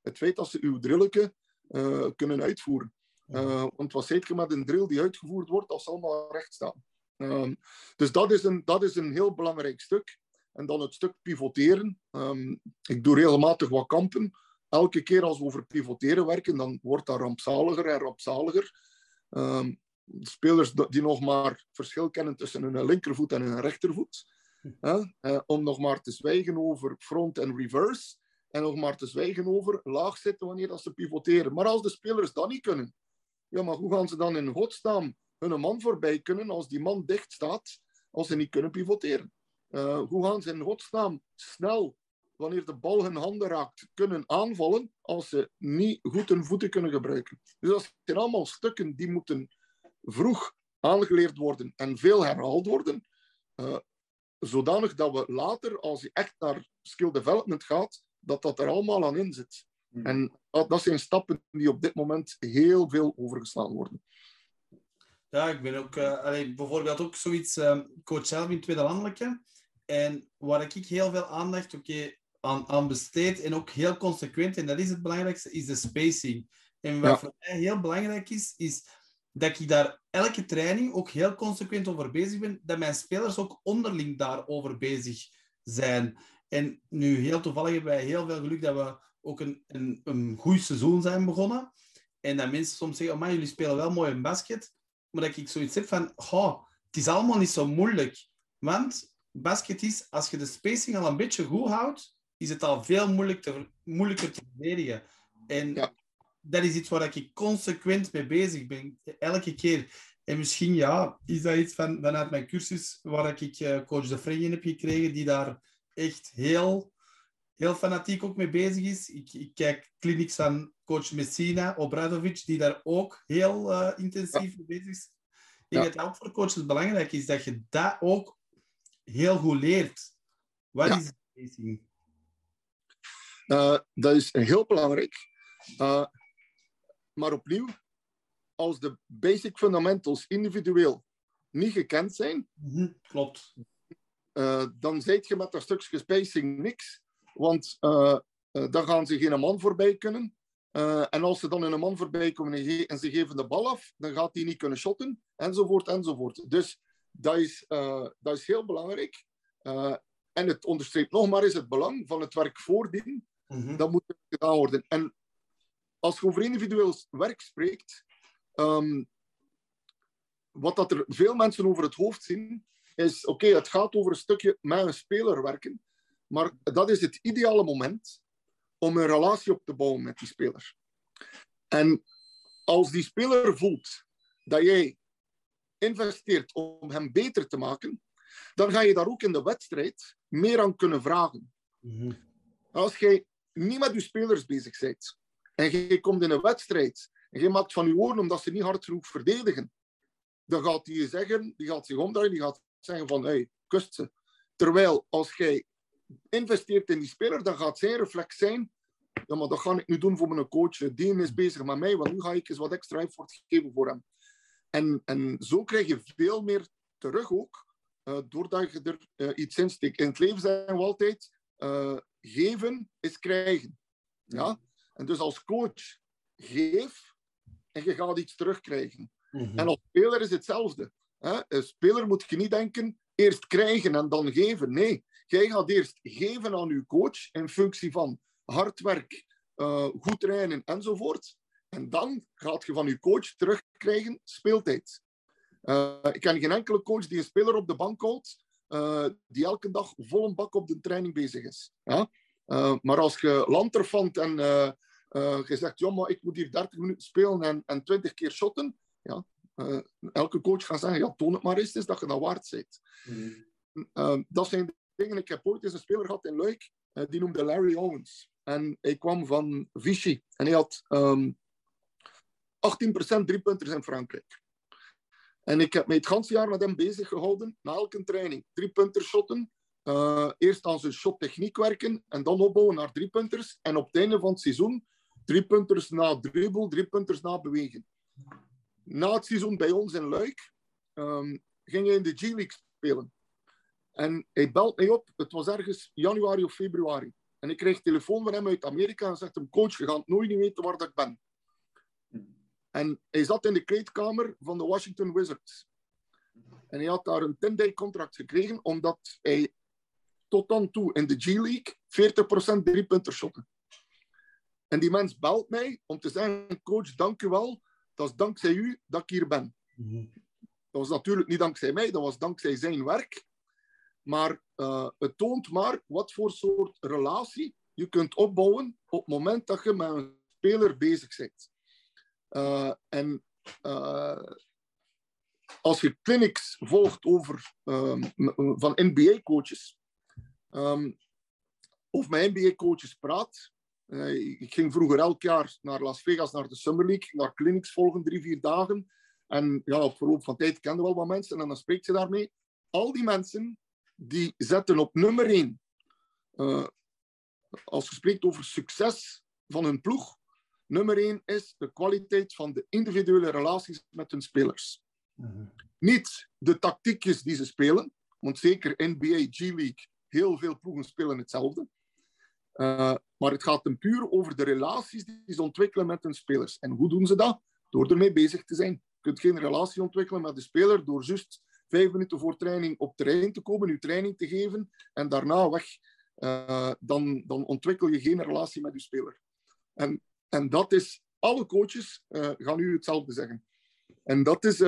het feit dat ze uw drilletje uh, kunnen uitvoeren. Uh, want wat zeg je met een drill die uitgevoerd wordt als ze allemaal recht staan? Um, dus dat is, een, dat is een heel belangrijk stuk. En dan het stuk pivoteren. Um, ik doe regelmatig wat kampen. Elke keer als we over pivoteren werken, dan wordt dat rampzaliger en rampzaliger. Um, spelers die nog maar verschil kennen tussen hun linkervoet en hun rechtervoet. Hè? Uh, om nog maar te zwijgen over front en reverse. En nog maar te zwijgen over laag zitten wanneer dat ze pivoteren. Maar als de spelers dat niet kunnen, ja, maar hoe gaan ze dan in godsnaam hun man voorbij kunnen als die man dicht staat, als ze niet kunnen pivoteren? Uh, hoe gaan ze in godsnaam snel, wanneer de bal hun handen raakt, kunnen aanvallen als ze niet goed hun voeten kunnen gebruiken? Dus dat zijn allemaal stukken die moeten vroeg aangeleerd worden en veel herhaald worden, uh, zodanig dat we later, als je echt naar skill development gaat, dat dat er allemaal aan in zit. Hmm. En dat, dat zijn stappen die op dit moment heel veel overgeslaan worden. Ja, ik ben ook uh, allee, bijvoorbeeld ook zoiets, uh, coach zelf in tweede landelijke. En waar ik heel veel aandacht okay, aan, aan besteed en ook heel consequent, en dat is het belangrijkste, is de spacing. En wat Ja. voor mij heel belangrijk is, is dat ik daar elke training ook heel consequent over bezig ben, dat mijn spelers ook onderling daarover bezig zijn. En nu, heel toevallig hebben wij heel veel geluk dat we ook een, een, een goed seizoen zijn begonnen. En dat mensen soms zeggen, oh jullie spelen wel mooi een basket. Maar dat ik zoiets heb van, oh, het is allemaal niet zo moeilijk. Want basket is, als je de spacing al een beetje goed houdt, is het al veel moeilijk te, moeilijker te verdedigen. En Ja. dat is iets waar ik consequent mee bezig ben, elke keer. En misschien ja, is dat iets van, vanuit mijn cursus waar ik eh, coach De Vrij in heb gekregen, die daar echt heel, heel fanatiek ook mee bezig is. Ik, ik kijk clinics van coach Messina, Obradovic, die daar ook heel eh, intensief mee bezig is. Ik Ja. denk dat ook voor coaches belangrijk is dat je dat ook heel goed leert. Wat Ja. is spacing? Uh, dat is heel belangrijk. Uh, maar opnieuw, als de basic fundamentals individueel niet gekend zijn, Mhm, Klopt. Uh, dan zijt je met dat stukje spacing niks. Want uh, uh, dan gaan ze geen man voorbij kunnen. Uh, en als ze dan in een man voorbij komen en, ge- en ze geven de bal af, dan gaat hij niet kunnen shotten, enzovoort, enzovoort. Dus dat is, uh, dat is heel belangrijk. Uh, en het onderstreept nog maar eens het belang van het werk voordien. Mhm. Dat moet gedaan worden. En als je over individueel werk spreekt, ehm, wat dat er veel mensen over het hoofd zien, is oké, het gaat over een stukje met een speler werken, maar dat is het ideale moment om een relatie op te bouwen met die speler. En als die speler voelt dat jij investeert om hem beter te maken, dan ga je daar ook in de wedstrijd meer aan kunnen vragen. Mhm. Als jij niet met je spelers bezig bent en je komt in een wedstrijd en je maakt van je oren omdat ze niet hard genoeg verdedigen, dan gaat hij je zeggen, die gaat zich omdraaien, die gaat zeggen van, hey, kust ze. Terwijl als jij investeert in die speler, dan gaat zijn reflex zijn, ja, maar dat ga ik nu doen voor mijn coach. Die is bezig met mij, want nu ga ik eens wat extra effort geven voor hem. En, en zo krijg je veel meer terug ook, uh, doordat je er uh, iets in steekt. In het leven zijn we altijd, uh, geven is krijgen. Ja? En dus als coach, geef en je gaat iets terugkrijgen. Mm-hmm. En als speler is hetzelfde. Een speler moet je niet denken, eerst krijgen en dan geven. Nee, jij gaat eerst geven aan je coach in functie van hard werk, uh, goed trainen enzovoort. En dan gaat je van je coach terugkrijgen speeltijd. Uh, ik ken geen enkele coach die een speler op de bank houdt, uh, die elke dag vol een bak op de training bezig is. Maar als je lanterfant en je zegt, ja, ik moet hier 30 minuten spelen en, en 20 keer shotten, ja, elke coach gaat zeggen, ja, toon het maar eens, is dat je dat waard bent. Mm. dat zijn dingen. Ik heb ooit eens een speler gehad in Luik, die noemde Larry Owens. En hij kwam van Vichy. En hij had um, 18% driepunters in Frankrijk. En ik heb mij het hele jaar met hem bezig gehouden, na elke training. Driepunter shotten. Uh, eerst aan zijn shottechniek werken en dan opbouwen naar driepunters. En op het einde van het seizoen driepunters na dribbel, driepunters na bewegen. Na het seizoen bij ons in Luik um, ging hij in de G-League spelen. En hij belt mij op, het was ergens januari of februari. En ik kreeg telefoon van hem uit Amerika en zegt hem, coach, je gaat nooit niet weten waar dat ik ben. En hij zat in de kleedkamer van de Washington Wizards. En hij had daar een 10-day contract gekregen, omdat hij tot dan toe in de G-League 40% drie-punter shotte. En die mens belt mij om te zeggen, coach, dank u wel. Dat is dankzij u dat ik hier ben. Mm Dat was natuurlijk niet dankzij mij, dat was dankzij zijn werk. Maar uh, het toont maar wat voor soort relatie je kunt opbouwen op het moment dat je met een speler bezig bent. Uh, en uh, als je clinics volgt over, um, van NBA-coaches, um, of met NBA-coaches praat. Ik ging vroeger elk jaar naar Las Vegas, naar de Summer League, naar clinics volgen, drie, vier dagen. En ja, op verloop van tijd kende wel wat mensen en dan spreek je daarmee. Al die mensen die zetten op nummer één, uh, als je spreekt over succes van een ploeg, nummer één is de kwaliteit van de individuele relaties met hun spelers. Mm-hmm. Niet de tactiekjes die ze spelen, want zeker NBA, G-League, heel veel ploegen spelen hetzelfde. Uh, maar het gaat hem puur over de relaties die ze ontwikkelen met hun spelers. En hoe doen ze dat? Door ermee bezig te zijn. Je kunt geen relatie ontwikkelen met de speler door juist vijf minuten voor training op terrein te komen, je training te geven en daarna weg. Uh, dan, dan ontwikkel je geen relatie met je speler. En, en dat is, alle coaches uh, gaan u hetzelfde zeggen. En dat is,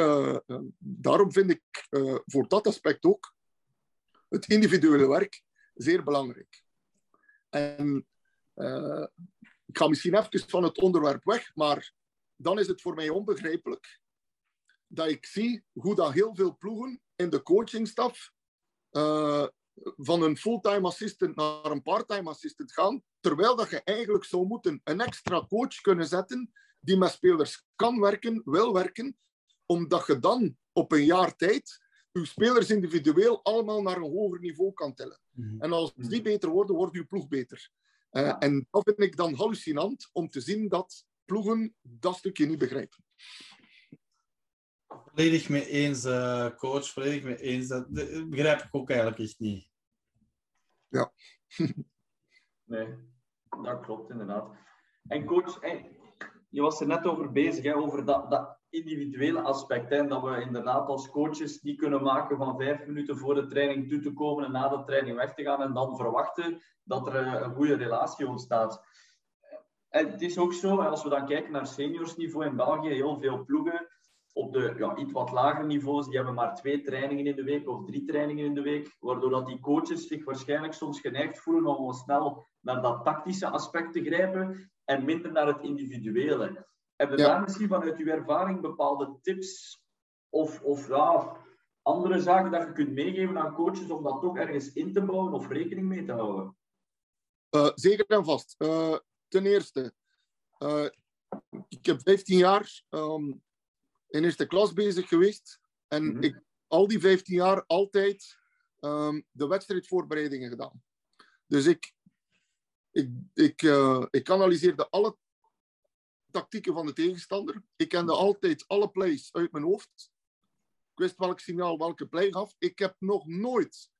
daarom vind ik voor dat aspect ook het individuele werk zeer belangrijk. En ik ga misschien even van het onderwerp weg, maar dan is het voor mij onbegrijpelijk dat ik zie hoe dat heel veel ploegen in de coachingstaf uh, van een fulltime assistant naar een parttime assistant gaan, terwijl dat je eigenlijk zou moeten een extra coach kunnen zetten die met spelers kan werken, wil werken, omdat je dan op een jaar tijd je spelers individueel allemaal naar een hoger niveau kan tellen. Mhm. En als die beter worden, wordt je ploeg beter. Uh, En dat vind ik dan hallucinant om te zien dat ploegen dat stukje niet begrijpen. Volledig mee eens, uh, coach. Volledig mee eens. Dat, begrijp ik ook eigenlijk echt niet. Ja. nee, dat klopt inderdaad. En coach, je was er net over bezig, hè, over dat, dat individuele aspect. Hè, en dat we inderdaad als coaches die kunnen maken van vijf minuten voor de training toe te komen en na de training weg te gaan en dan verwachten dat er eh, een goede relatie ontstaat. En het is ook zo, als we dan kijken naar seniorsniveau in België, heel veel ploegen op de ja, iets wat lagere niveaus, die hebben maar twee trainingen in de week of drie trainingen in de week, waardoor dat die coaches zich waarschijnlijk soms geneigd voelen om snel naar dat tactische aspect te grijpen en minder naar het individuele. Hebben je daar misschien vanuit uw ervaring bepaalde tips of, of ja, andere zaken dat je kunt meegeven aan coaches om dat toch ergens in te bouwen of rekening mee te houden? Uh, zeker en vast. Uh, ten eerste, uh, ik heb 15 jaar um, in eerste klas bezig geweest. En mm -hmm. ik al die 15 jaar altijd um, de wedstrijdvoorbereidingen gedaan. Dus ik, Ik, ik, ik analyseerde alle tactieken van de tegenstander. Ik kende altijd alle plays uit mijn hoofd. Ik wist welk signaal welke play gaf. Ik heb nog nooit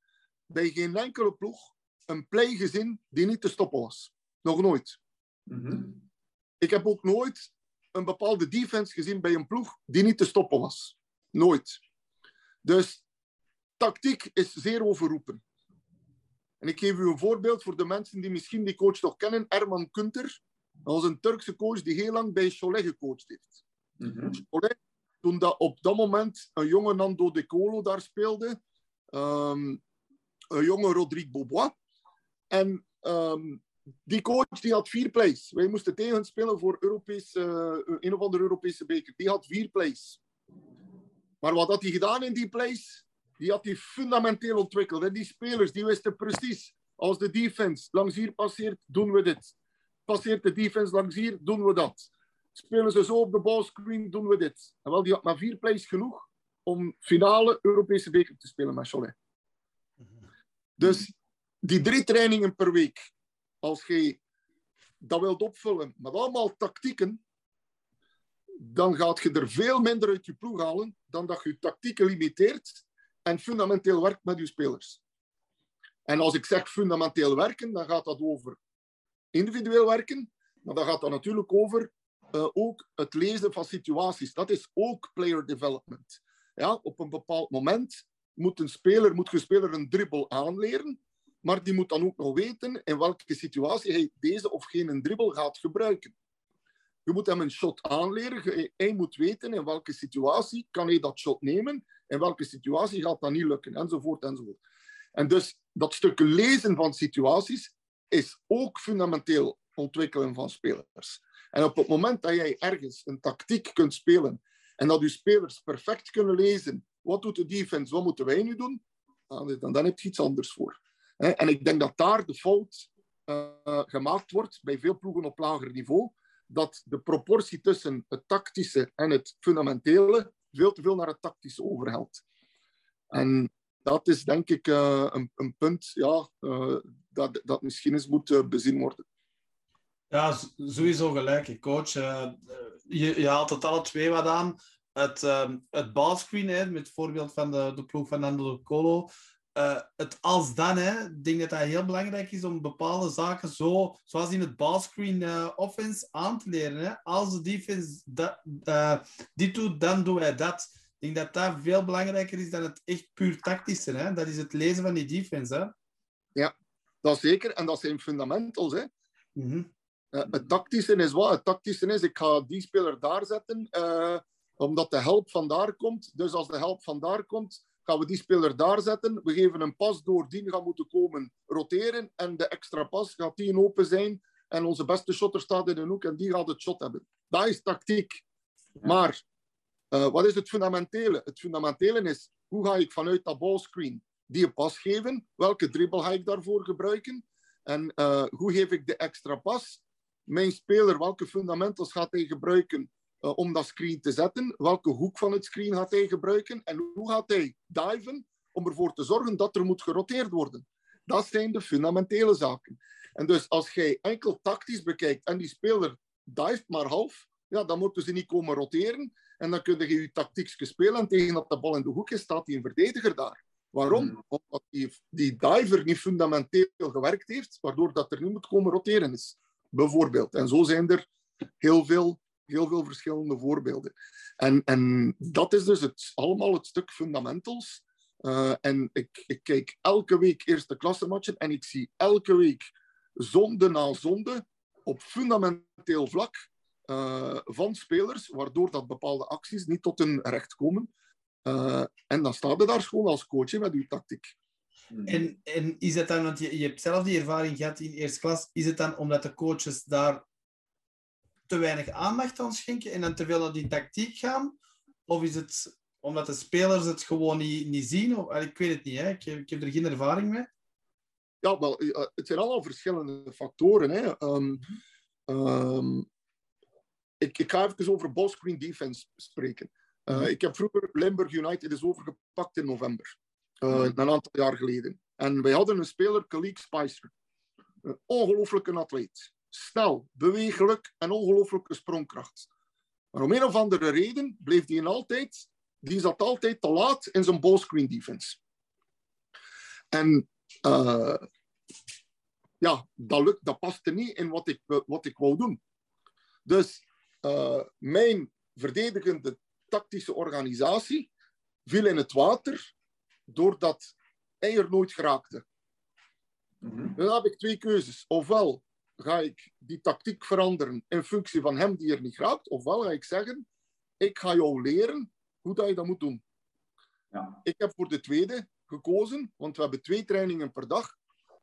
bij geen enkele ploeg een play gezien die niet te stoppen was. Nog nooit. Mm-hmm. Ik heb ook nooit een bepaalde defense gezien bij een ploeg die niet te stoppen was. Nooit. Dus tactiek is zeer overroepen. En ik geef u een voorbeeld voor de mensen die misschien die coach nog kennen. Erman Kunter. Dat was een Turkse coach die heel lang bij Cholet gecoacht heeft. Mm Cholet, toen dat op dat moment een jonge Nando De Colo daar speelde, um, een jonge Rodrigue Bobois. En um, die coach die had vier plays. Wij moesten tegen spelen voor Europees, uh, een of andere Europese beker. Die had vier plays. Maar wat had hij gedaan in die plays? Die had hij fundamenteel ontwikkeld. En die spelers die wisten precies, als de defense langs hier passeert, doen we dit. Passeert de defense langs hier, doen we dat. Spelen ze zo op de ballscreen, doen we dit. En wel, die had maar vier plays genoeg om finale Europese beker te spelen met Cholet. Dus die drie trainingen per week, als je dat wilt opvullen met allemaal tactieken, dan gaat je er veel minder uit je ploeg halen dan dat je je tactieken limiteert en fundamenteel werkt met je spelers. En als ik zeg fundamenteel werken, dan gaat dat over individueel werken, maar dan gaat dat natuurlijk over uh, ook het lezen van situaties. Dat is ook player development. Ja, op een bepaald moment moet een speler, moet een speler een dribbel aanleren, maar die moet dan ook nog weten in welke situatie hij deze of geen dribbel gaat gebruiken. Je moet hem een shot aanleren. Hij moet weten in welke situatie kan hij dat shot nemen, in welke situatie gaat dat niet lukken, enzovoort, enzovoort. En dus dat stuk lezen van situaties is ook fundamenteel ontwikkelen van spelers. En op het moment dat jij ergens een tactiek kunt spelen en dat je spelers perfect kunnen lezen, wat doet de defense, wat moeten wij nu doen, dan, dan heb je iets anders voor. En ik denk dat daar de fout uh, gemaakt wordt bij veel ploegen op lager niveau, dat de proportie tussen het tactische en het fundamentele veel te veel naar het tactische overhelt. En dat is denk ik uh, een, een, punt ja, uh, dat, dat misschien eens moet uh, bezien worden. Ja, sowieso gelijk. Coach, je, je haalt het alle twee wat aan. Het, het balscreen, hè, met het voorbeeld van de, de ploeg van Nando Colo, uh, het als dan, hè, ik denk dat dat heel belangrijk is om bepaalde zaken zo, zoals in het ballscreen uh, offense aan te leren. Hè. Als de defense dat, dit doet, dan doe hij dat. Ik denk dat dat veel belangrijker is dan het echt puur tactische. Hè. Dat is het lezen van die defense. Hè. Ja, dat zeker. En dat zijn fundamentals. Hè. Mm -hmm. het tactische is wat? Het tactische is, ik ga die speler daar zetten, omdat de help van daar komt. Dus als de help van daar komt, gaan we die speler daar zetten. We geven een pas door, die gaat moeten komen roteren. En de extra pas gaat die open zijn. En onze beste shotter staat in een hoek en die gaat het shot hebben. Dat is tactiek. Maar uh, wat is het fundamentele? Het fundamentele is, hoe ga ik vanuit dat ballscreen die een pas geven? Welke dribbel ga ik daarvoor gebruiken? En uh, hoe geef ik de extra pas? Mijn speler, welke fundamentals gaat hij gebruiken uh, om dat screen te zetten. Welke hoek van het screen gaat hij gebruiken en hoe gaat hij diven om ervoor te zorgen dat er moet geroteerd worden. Dat zijn de fundamentele zaken. En dus als jij enkel tactisch bekijkt en die speler dived maar half, ja, dan moeten ze niet komen roteren. En dan kun je je tactiek spelen en tegen dat de bal in de hoek is, staat die een verdediger daar. Waarom? Hmm. Omdat die, die diver niet fundamenteel gewerkt heeft, waardoor dat er niet moet komen roteren is. Bijvoorbeeld. En zo zijn er heel veel heel veel verschillende voorbeelden. En, en dat is dus het, allemaal het stuk fundamentals. Uh, en ik, ik, kijk elke week eerste klassematchen en ik zie elke week zonde na zonde op fundamenteel vlak uh, van spelers, waardoor dat bepaalde acties niet tot hun recht komen. Uh, en dan staat je daar gewoon als coach met uw tactiek. En, en is het dan, want je, je hebt zelf die ervaring gehad in eerste klas, is het dan omdat de coaches daar te weinig aandacht aan schenken en dan te veel naar die tactiek gaan? Of is het omdat de spelers het gewoon niet, niet zien? Of, ik weet het niet, hè? Ik, heb, ik heb er geen ervaring mee. Ja, wel, eh, het zijn allemaal verschillende factoren. Hè. Um, um, ik, ik ga even over ballscreen defense spreken. Uh, ik heb vroeger Limburg United is overgepakt in november. Uh, een aantal jaar geleden. En wij hadden een speler, Kalik Spicer. een ongelooflijke atleet. Snel, bewegelijk en ongelooflijke sprongkracht. Maar om een of andere reden bleef hij altijd, die zat altijd te laat in zijn ballscreen defense. En uh, ja, dat, lukt, dat paste niet in wat ik, wat ik wou doen. Dus uh, mijn verdedigende tactische organisatie viel in het water doordat hij er nooit geraakte. Mm-hmm. Dan heb ik twee keuzes. Ofwel ga ik die tactiek veranderen in functie van hem die er niet raakt, ofwel ga ik zeggen, ik ga jou leren hoe dat je dat moet doen. Ja. Ik heb voor de tweede gekozen, want we hebben twee trainingen per dag.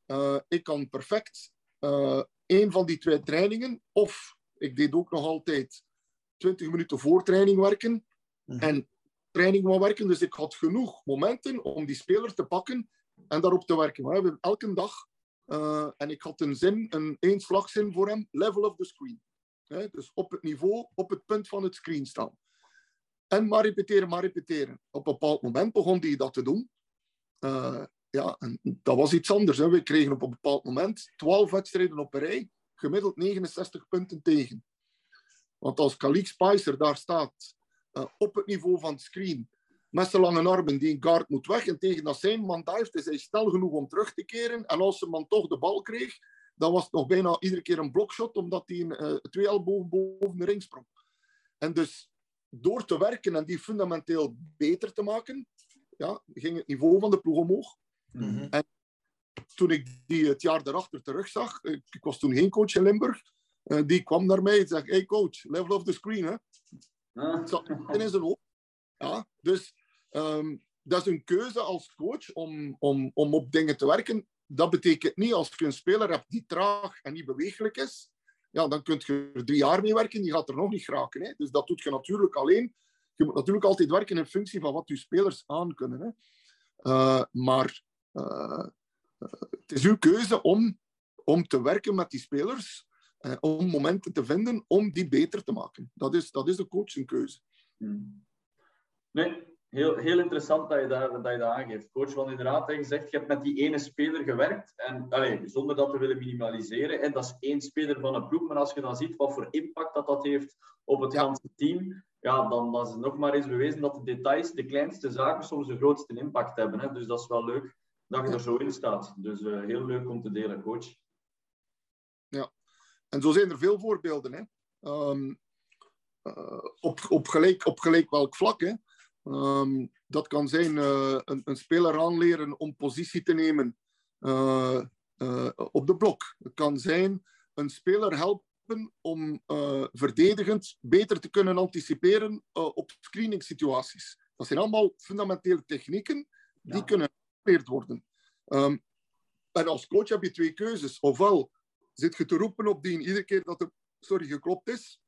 Uh, ik kan perfect uh, één van die twee trainingen, of ik deed ook nog altijd 20 minuten voor training werken mm. en training wil werken. Dus ik had genoeg momenten om die speler te pakken en daarop te werken. We hebben elke dag, uh, en ik had een zin, een eenslagzin voor hem, level of the screen. dus op het niveau, op het punt van het screen staan. En maar repeteren, maar repeteren. Op een bepaald moment begon hij dat te doen. Uh, ja, en dat was iets anders. We kregen op een bepaald moment 12 wedstrijden op een rij, gemiddeld 69 punten tegen. Want als Khalid Spicer daar staat uh, op het niveau van het screen, met zijn lange armen, die een guard moet weg, en tegen dat zijn man dive, is hij snel genoeg om terug te keren. En als zijn man toch de bal kreeg, dan was het nog bijna iedere keer een blokshot, omdat hij een, uh, twee ellebogen boven de ring sprong. En dus door te werken en die fundamenteel beter te maken, ja, ging het niveau van de ploeg omhoog. Mm-hmm. En toen ik die het jaar daarachter terugzag, ik, ik was toen geen coach in Limburg, uh, die kwam naar mij en zei, hey coach, level of the screen, hè. Ah. Zat in zijn hoofd. Ja, dus um, dat is een keuze als coach om, om, om op dingen te werken. Dat betekent niet als je een speler hebt die traag en niet bewegelijk is, ja, dan kun je er drie jaar mee werken, die gaat er nog niet geraken. Hè. Dus dat doet je natuurlijk alleen. Je moet natuurlijk altijd werken in functie van wat je spelers aan kunnen. Hè. Uh, maar uh, het is uw keuze om, om te werken met die spelers uh, om momenten te vinden om die beter te maken. Dat is, dat is de coach keuze. Hmm. Nee, heel, heel interessant dat je, daar, dat je dat aangeeft, coach. Want inderdaad, je zegt, je hebt met die ene speler gewerkt. En allez, zonder dat te willen minimaliseren. En dat is één speler van een ploeg. Maar als je dan ziet wat voor impact dat, dat heeft op het ja. team. Ja, dan, dan is het nog maar eens bewezen dat de details, de kleinste zaken, soms de grootste impact hebben. Hè. Dus dat is wel leuk dat je er zo in staat. Dus uh, heel leuk om te delen, coach. En zo zijn er veel voorbeelden. Hè. Um, uh, op, op, gelijk, op gelijk welk vlak. Hè. Um, dat kan zijn uh, een, een, speler aanleren om positie te nemen uh, op de blok. Het kan zijn een speler helpen om verdedigend beter te kunnen anticiperen op screening situaties. Dat zijn allemaal fundamentele technieken die ja. kunnen geleerd worden. Um, en als coach heb je twee keuzes. Ofwel zit je te roepen op die iedere keer dat er sorry, geklopt is.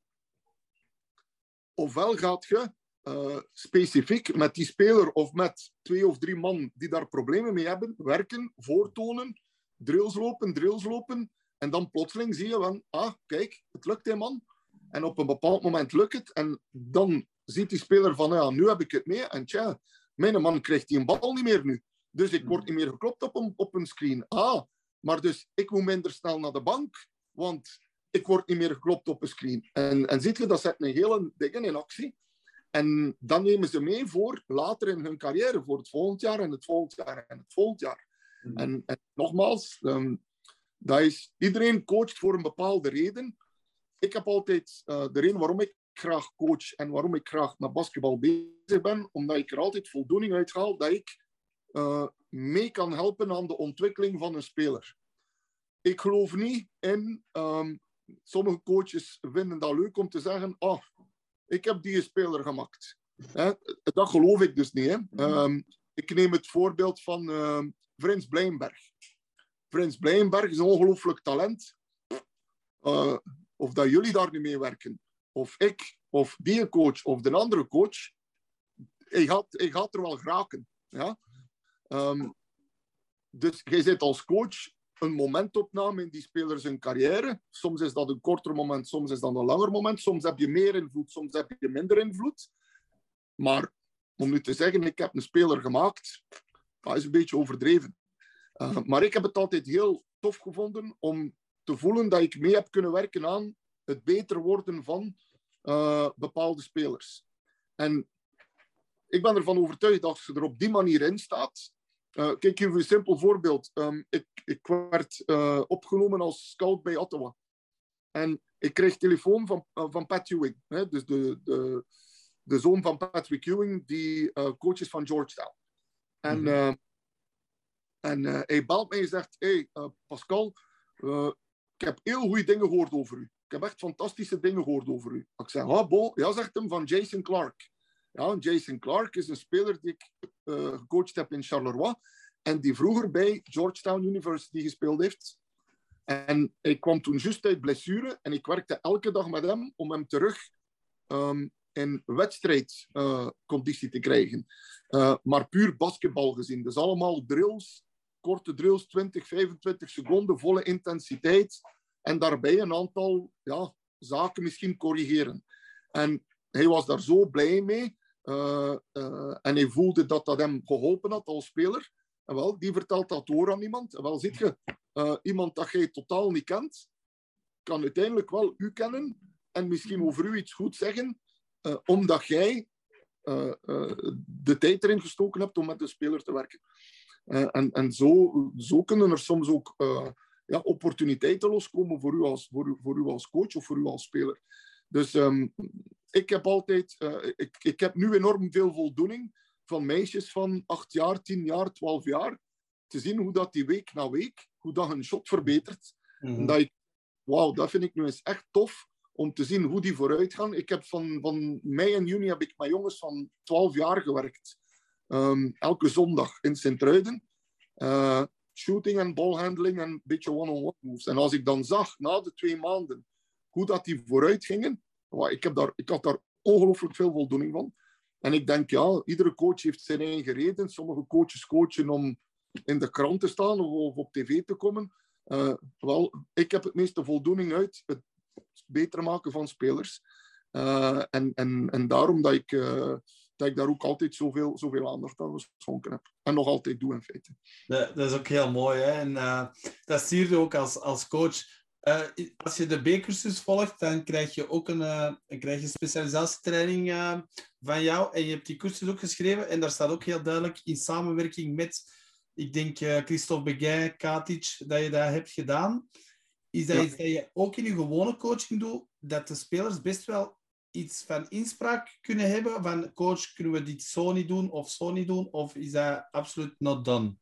Ofwel gaat je uh, specifiek met die speler of met twee of drie man die daar problemen mee hebben, werken, voortonen, drills lopen, drills lopen. En dan plotseling zie je van, ah, kijk, het lukt hè man. En op een bepaald moment lukt het. En dan ziet die speler van, ja, nu heb ik het mee. En tja, mijn man krijgt die een bal niet meer nu. Dus ik word niet meer geklopt op een, op een screen. Ah, maar dus ik moet minder snel naar de bank, want ik word niet meer geklopt op een screen. En, en ziet je, dat zet een hele dingen in actie. En dan nemen ze mee voor later in hun carrière, voor het volgend jaar en het volgend jaar en het volgend jaar. Mm -hmm. en, en, nogmaals, um, dat is, iedereen coacht voor een bepaalde reden. Ik heb altijd uh, de reden waarom ik graag coach en waarom ik graag met basketbal bezig ben, omdat ik er altijd voldoening uit haal dat ik uh, mee kan helpen aan de ontwikkeling van een speler. Ik geloof niet in. Um, sommige coaches vinden dat leuk om te zeggen: Oh, ik heb die speler gemaakt. Dat geloof ik dus niet. Hè? Um, ik neem het voorbeeld van uh, Frans Blijnberg. Frans Blijnberg is een ongelooflijk talent. Uh, of dat jullie daar niet mee werken, of ik, of die coach, of de andere coach, hij gaat, hij gaat er wel geraken. Ja? Um, dus jij zit als coach een momentopname in die speler zijn carrière. Soms is dat een korter moment, soms is dat een langer moment. Soms heb je meer invloed, soms heb je minder invloed. Maar om nu te zeggen, ik heb een speler gemaakt, dat is een beetje overdreven. Uh, maar ik heb het altijd heel tof gevonden om te voelen dat ik mee heb kunnen werken aan het beter worden van uh, bepaalde spelers. En ik ben ervan overtuigd dat als je er op die manier in staat. Uh, kijk, ik geef een simpel voorbeeld. Um, ik, ik werd uh, opgenomen als scout bij Ottawa. En ik kreeg telefoon van, van Pat Ewing. Hè, dus de, de, de zoon van Patrick Ewing, die coach is van Georgetown. En, mm -hmm. en hij belt mij en zegt: Hey, Pascal, ik heb heel goede dingen gehoord over u. Ik heb echt fantastische dingen gehoord over u. Ik zeg, ah, bo, ja, zegt hem van Jason Clark. Ja, Jason Clark is een speler die ik uh, gecoacht heb in Charleroi. En die vroeger bij Georgetown University gespeeld heeft. En ik kwam toen juist uit blessure. En ik werkte elke dag met hem om hem terug um, in wedstrijdconditie uh, te krijgen. Uh, maar puur basketbal gezien. Dus allemaal drills korte drills, 20, 25 seconden, volle intensiteit. En daarbij een aantal ja, zaken misschien corrigeren. En hij was daar zo blij mee. Uh, uh, en hij voelde dat dat hem geholpen had als speler. En wel, die vertelt dat door aan iemand. En wel, zit je, uh, iemand dat jij totaal niet kent, kan uiteindelijk wel u kennen en misschien over u iets goed zeggen, omdat jij de tijd erin gestoken hebt om met de speler te werken. En en zo, zo kunnen er soms ook ja, opportuniteiten loskomen voor u, als, voor, u, voor u als coach of voor u als speler. Dus um, ik heb altijd, uh, ik, ik heb nu enorm veel voldoening van meisjes van 8 jaar, 10 jaar, 12 jaar. Te zien hoe dat die week na week, hoe dat hun shot verbetert. Mm -hmm. En dat ik, wauw, dat vind ik nu eens echt tof om te zien hoe die vooruit gaan. Ik heb van, van mei en juni heb ik met jongens van 12 jaar gewerkt. Um, elke zondag in Sint-Truiden. Uh, shooting en ballhandling en een beetje one-on-one moves. En als ik dan zag, na de twee maanden, hoe dat die vooruit gingen, ik, heb daar, ik had daar ongelooflijk veel voldoening van. En ik denk, ja, iedere coach heeft zijn eigen reden. Sommige coaches coachen om in de krant te staan of, op tv te komen. Uh, wel, ik heb het meeste voldoening uit het beter maken van spelers. Uh, en, en, en daarom dat ik, uh, dat ik daar ook altijd zoveel, zoveel aandacht aan geschonken heb. En nog altijd doe in feite. Dat, is ook heel mooi. Hè? En dat zie je ook als, als coach. Uh, als je de B-cursus volgt, dan krijg je ook een, uh, krijg je specialisatietraining van jou. En je hebt die cursus ook geschreven. En daar staat ook heel duidelijk in samenwerking met, ik denk, Christophe Beguin, Katic, dat je dat hebt gedaan. Is dat ja. iets dat je ook in je gewone coaching doet? Dat de spelers best wel iets van inspraak kunnen hebben? Van coach, kunnen we dit zo niet doen of zo niet doen? Of is dat absoluut not done?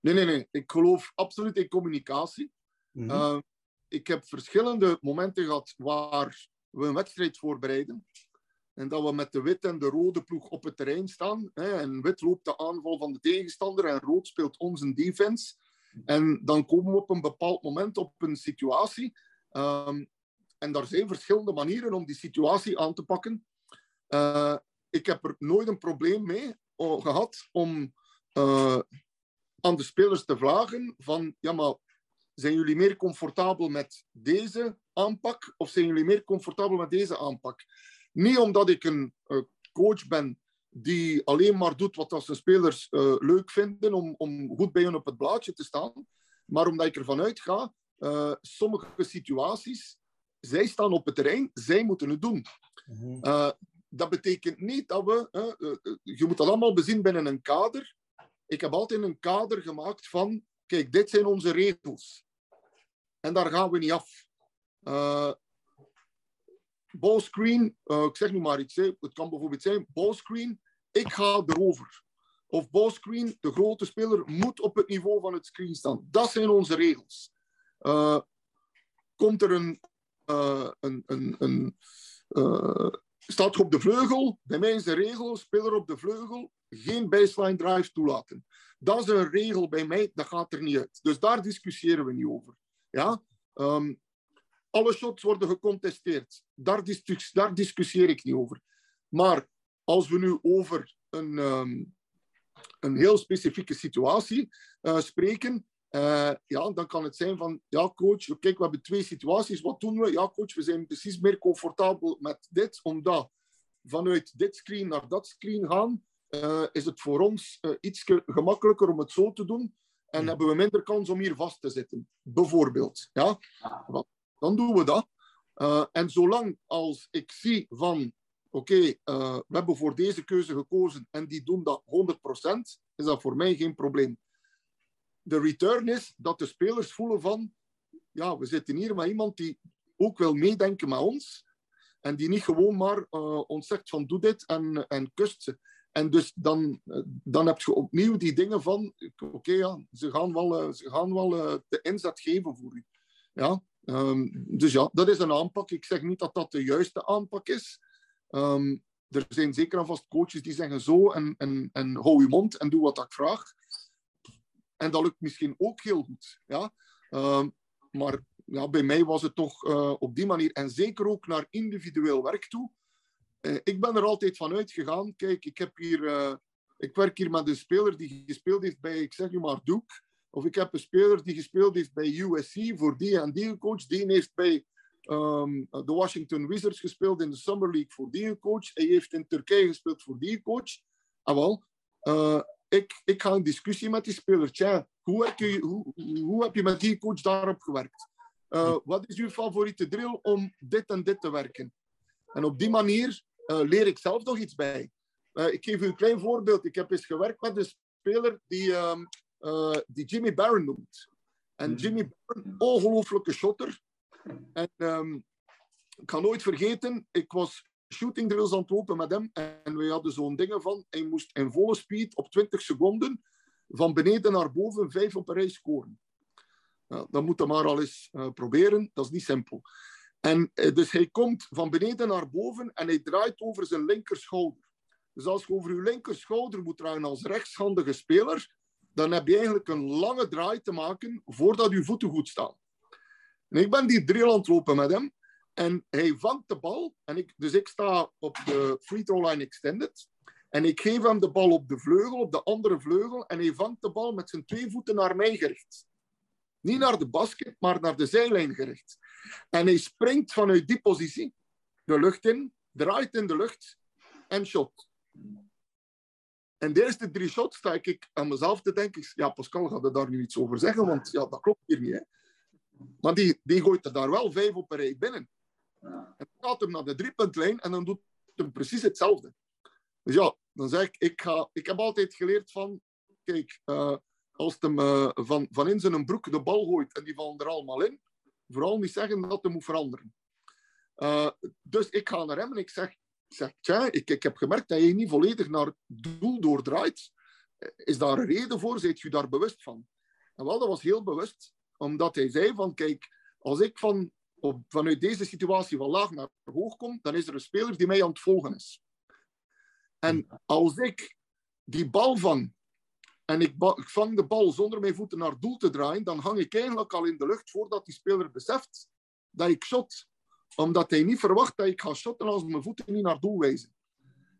Nee, nee, nee. Ik geloof absoluut in communicatie. Mm -hmm. Ik heb verschillende momenten gehad waar we een wedstrijd voorbereiden. En dat we met de wit en de rode ploeg op het terrein staan. Hè, en wit loopt de aanval van de tegenstander en rood speelt onze defense. En dan komen we op een bepaald moment op een situatie um, en daar zijn verschillende manieren om die situatie aan te pakken. Uh, ik heb er nooit een probleem mee uh, gehad om uh, aan de spelers te vragen van, ja maar, zijn jullie meer comfortabel met deze aanpak of zijn jullie meer comfortabel met deze aanpak? Niet omdat ik een coach ben die alleen maar doet wat als de spelers leuk vinden om, om goed bij hen op het blaadje te staan, maar omdat ik ervan uitga, sommige situaties zij staan op het terrein, zij moeten het doen. Uh, dat betekent niet dat we... Uh, je moet dat allemaal bezien binnen een kader. Ik heb altijd een kader gemaakt van... Kijk, dit zijn onze regels. En daar gaan we niet af. Uh, ballscreen, ik zeg nu maar iets. Het kan bijvoorbeeld zijn, ballscreen, ik ga erover. Of ballscreen, de grote speler moet op het niveau van het screen staan. Dat zijn onze regels. komt er een een, een, een staat op de vleugel. Bij mij is de regel, speler op de vleugel, geen baseline drive toelaten. Dat is een regel bij mij, dat gaat er niet uit. Dus daar discussiëren we niet over. Ja? Um, alle shots worden gecontesteerd. Daar, daar discussieer ik niet over. Maar als we nu over een, um, een heel specifieke situatie uh, spreken, uh, ja, dan kan het zijn van, ja coach, kijk, we hebben twee situaties, wat doen we? Ja coach, we zijn precies meer comfortabel met dit, omdat vanuit dit screen naar dat screen gaan, uh, is het voor ons iets gemakkelijker om het zo te doen. En hebben we minder kans om hier vast te zitten, bijvoorbeeld. Ja? Dan doen we dat. Uh, en zolang als ik zie van, oké, okay, uh, we hebben voor deze keuze gekozen en die doen dat 100%, is dat voor mij geen probleem. De return is dat de spelers voelen van, ja, we zitten hier met iemand die ook wil meedenken met ons. En die niet gewoon maar uh, ons zegt van doe dit en, en kust ze. En dus dan, dan heb je opnieuw die dingen van, oké, ja, ze gaan wel, uh, ze gaan wel uh, de inzet geven voor u. Ja? Um, dus ja, dat is een aanpak. Ik zeg niet dat dat de juiste aanpak is. Um, er zijn zeker en vast coaches die zeggen zo en, hou je mond en doe wat ik vraag. En dat lukt misschien ook heel goed. Ja? Um, maar ja, bij mij was het toch op die manier. En zeker ook naar individueel werk toe. Uh, ik ben er altijd van uitgegaan. Kijk, ik, heb hier, uh, ik werk hier met een speler die gespeeld heeft bij, ik zeg nu maar, Duke. Of ik heb een speler die gespeeld heeft bij USC voor die en die coach. Die heeft bij um, de Washington Wizards gespeeld in de Summer League voor die coach. Hij heeft in Turkije gespeeld voor die coach. Ah, wel, uh, ik, ik ga in discussie met die speler. Tja, hoe, heb je, hoe, hoe heb je met die coach daarop gewerkt? Uh, wat is uw favoriete drill om dit en dit te werken? En op die manier uh, leer ik zelf nog iets bij. Uh, ik geef u een klein voorbeeld. Ik heb eens gewerkt met een speler die, um, die Jimmy Barron noemt. En hmm. Jimmy Barron, ongelooflijke shotter. En um, ik ga nooit vergeten, ik was shooting drills aan het lopen met hem. En we hadden zo'n dingen van, hij moest in volle speed op 20 seconden van beneden naar boven vijf op een rij scoren. Ja, dat moet je maar al eens uh, proberen. Dat is niet simpel. En uh, dus hij komt van beneden naar boven en hij draait over zijn linkerschouder. Dus als je over je linkerschouder moet draaien als rechtshandige speler, dan heb je eigenlijk een lange draai te maken voordat je voeten goed staan. En ik ben die drill lopen met hem. En hij vangt de bal. En ik, dus ik sta op de free throw line extended. En ik geef hem de bal op de vleugel, op de andere vleugel. En hij vangt de bal met zijn twee voeten naar mij gericht. Niet naar de basket, maar naar de zijlijn gericht. En hij springt vanuit die positie de lucht in, draait in de lucht en shot. En de eerste drie shots sta ik aan mezelf te denken. Ja, Pascal gaat er daar nu iets over zeggen, want ja, dat klopt hier niet. Hè? Maar die, die gooit er daar wel vijf op een rij binnen. En gaat hem naar de driepuntlijn en dan doet hij precies hetzelfde. Dus ja, dan zeg ik, ik, ga, ik heb altijd geleerd van, kijk, uh, als hem uh, van, van in zijn broek de bal gooit en die vallen er allemaal in, vooral niet zeggen dat hij moet veranderen. Uh, dus ik ga naar hem en ik zeg, ik zeg tja, ik, ik heb gemerkt dat je niet volledig naar het doel doordraait. Is daar een reden voor? Zijt je daar bewust van? En wel, dat was heel bewust, omdat hij zei van, kijk, als ik van, op, vanuit deze situatie van laag naar hoog kom, dan is er een speler die mij aan het volgen is. En als ik die bal vang en ik, vang de bal zonder mijn voeten naar doel te draaien, dan hang ik eigenlijk al in de lucht voordat die speler beseft dat ik shot. Omdat hij niet verwacht dat ik ga shotten als mijn voeten niet naar doel wijzen.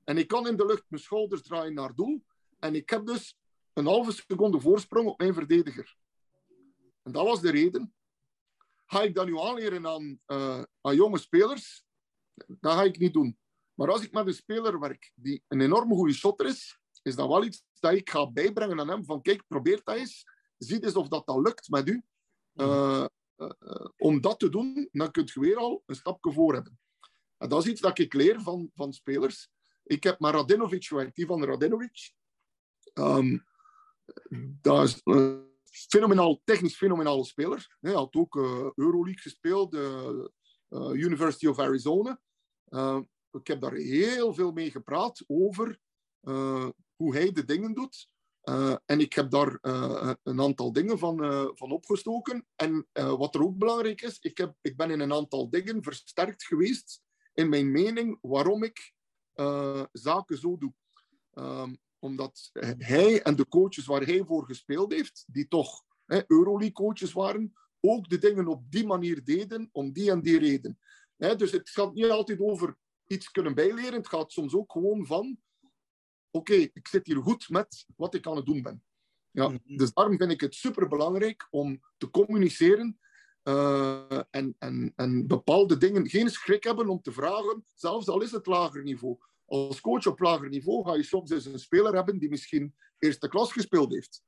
En ik kan in de lucht mijn schouders draaien naar doel. En ik heb dus een halve seconde voorsprong op mijn verdediger. En dat was de reden. Ga ik dat nu aanleren aan, uh, aan jonge spelers? Dat ga ik niet doen. Maar als ik met een speler werk die een enorme goede shotter is, is dat wel iets dat ik ga bijbrengen aan hem. Van kijk, probeer dat eens. Zie eens of dat, dat lukt met u. Uh, uh, om dat te doen, dan kun je weer al een stapje voor hebben. En dat is iets dat ik leer van, van spelers. Ik heb met Radinovic gewerkt, die van Radinovic. Um, dat is een fenomenaal, technisch fenomenale speler. Hij had ook uh, Euroleague gespeeld, de University of Arizona. ik heb daar heel veel mee gepraat over hoe hij de dingen doet. Uh, en ik heb daar uh, een aantal dingen van, uh, van opgestoken. En wat er ook belangrijk is, ik, heb, ik ben in een aantal dingen versterkt geweest in mijn mening waarom ik zaken zo doe. Um, omdat hij en de coaches waar hij voor gespeeld heeft, die toch Euroleague-coaches waren, ook de dingen op die manier deden, om die en die reden. Hè, dus het gaat niet altijd over iets kunnen bijleren, het gaat soms ook gewoon van oké, ik zit hier goed met wat ik aan het doen ben. Ja, mhm. Dus daarom vind ik het superbelangrijk om te communiceren uh, en, en, en bepaalde dingen, geen schrik hebben om te vragen, zelfs al is het lager niveau. Als coach op lager niveau ga je soms eens een speler hebben die misschien eerste klas gespeeld heeft.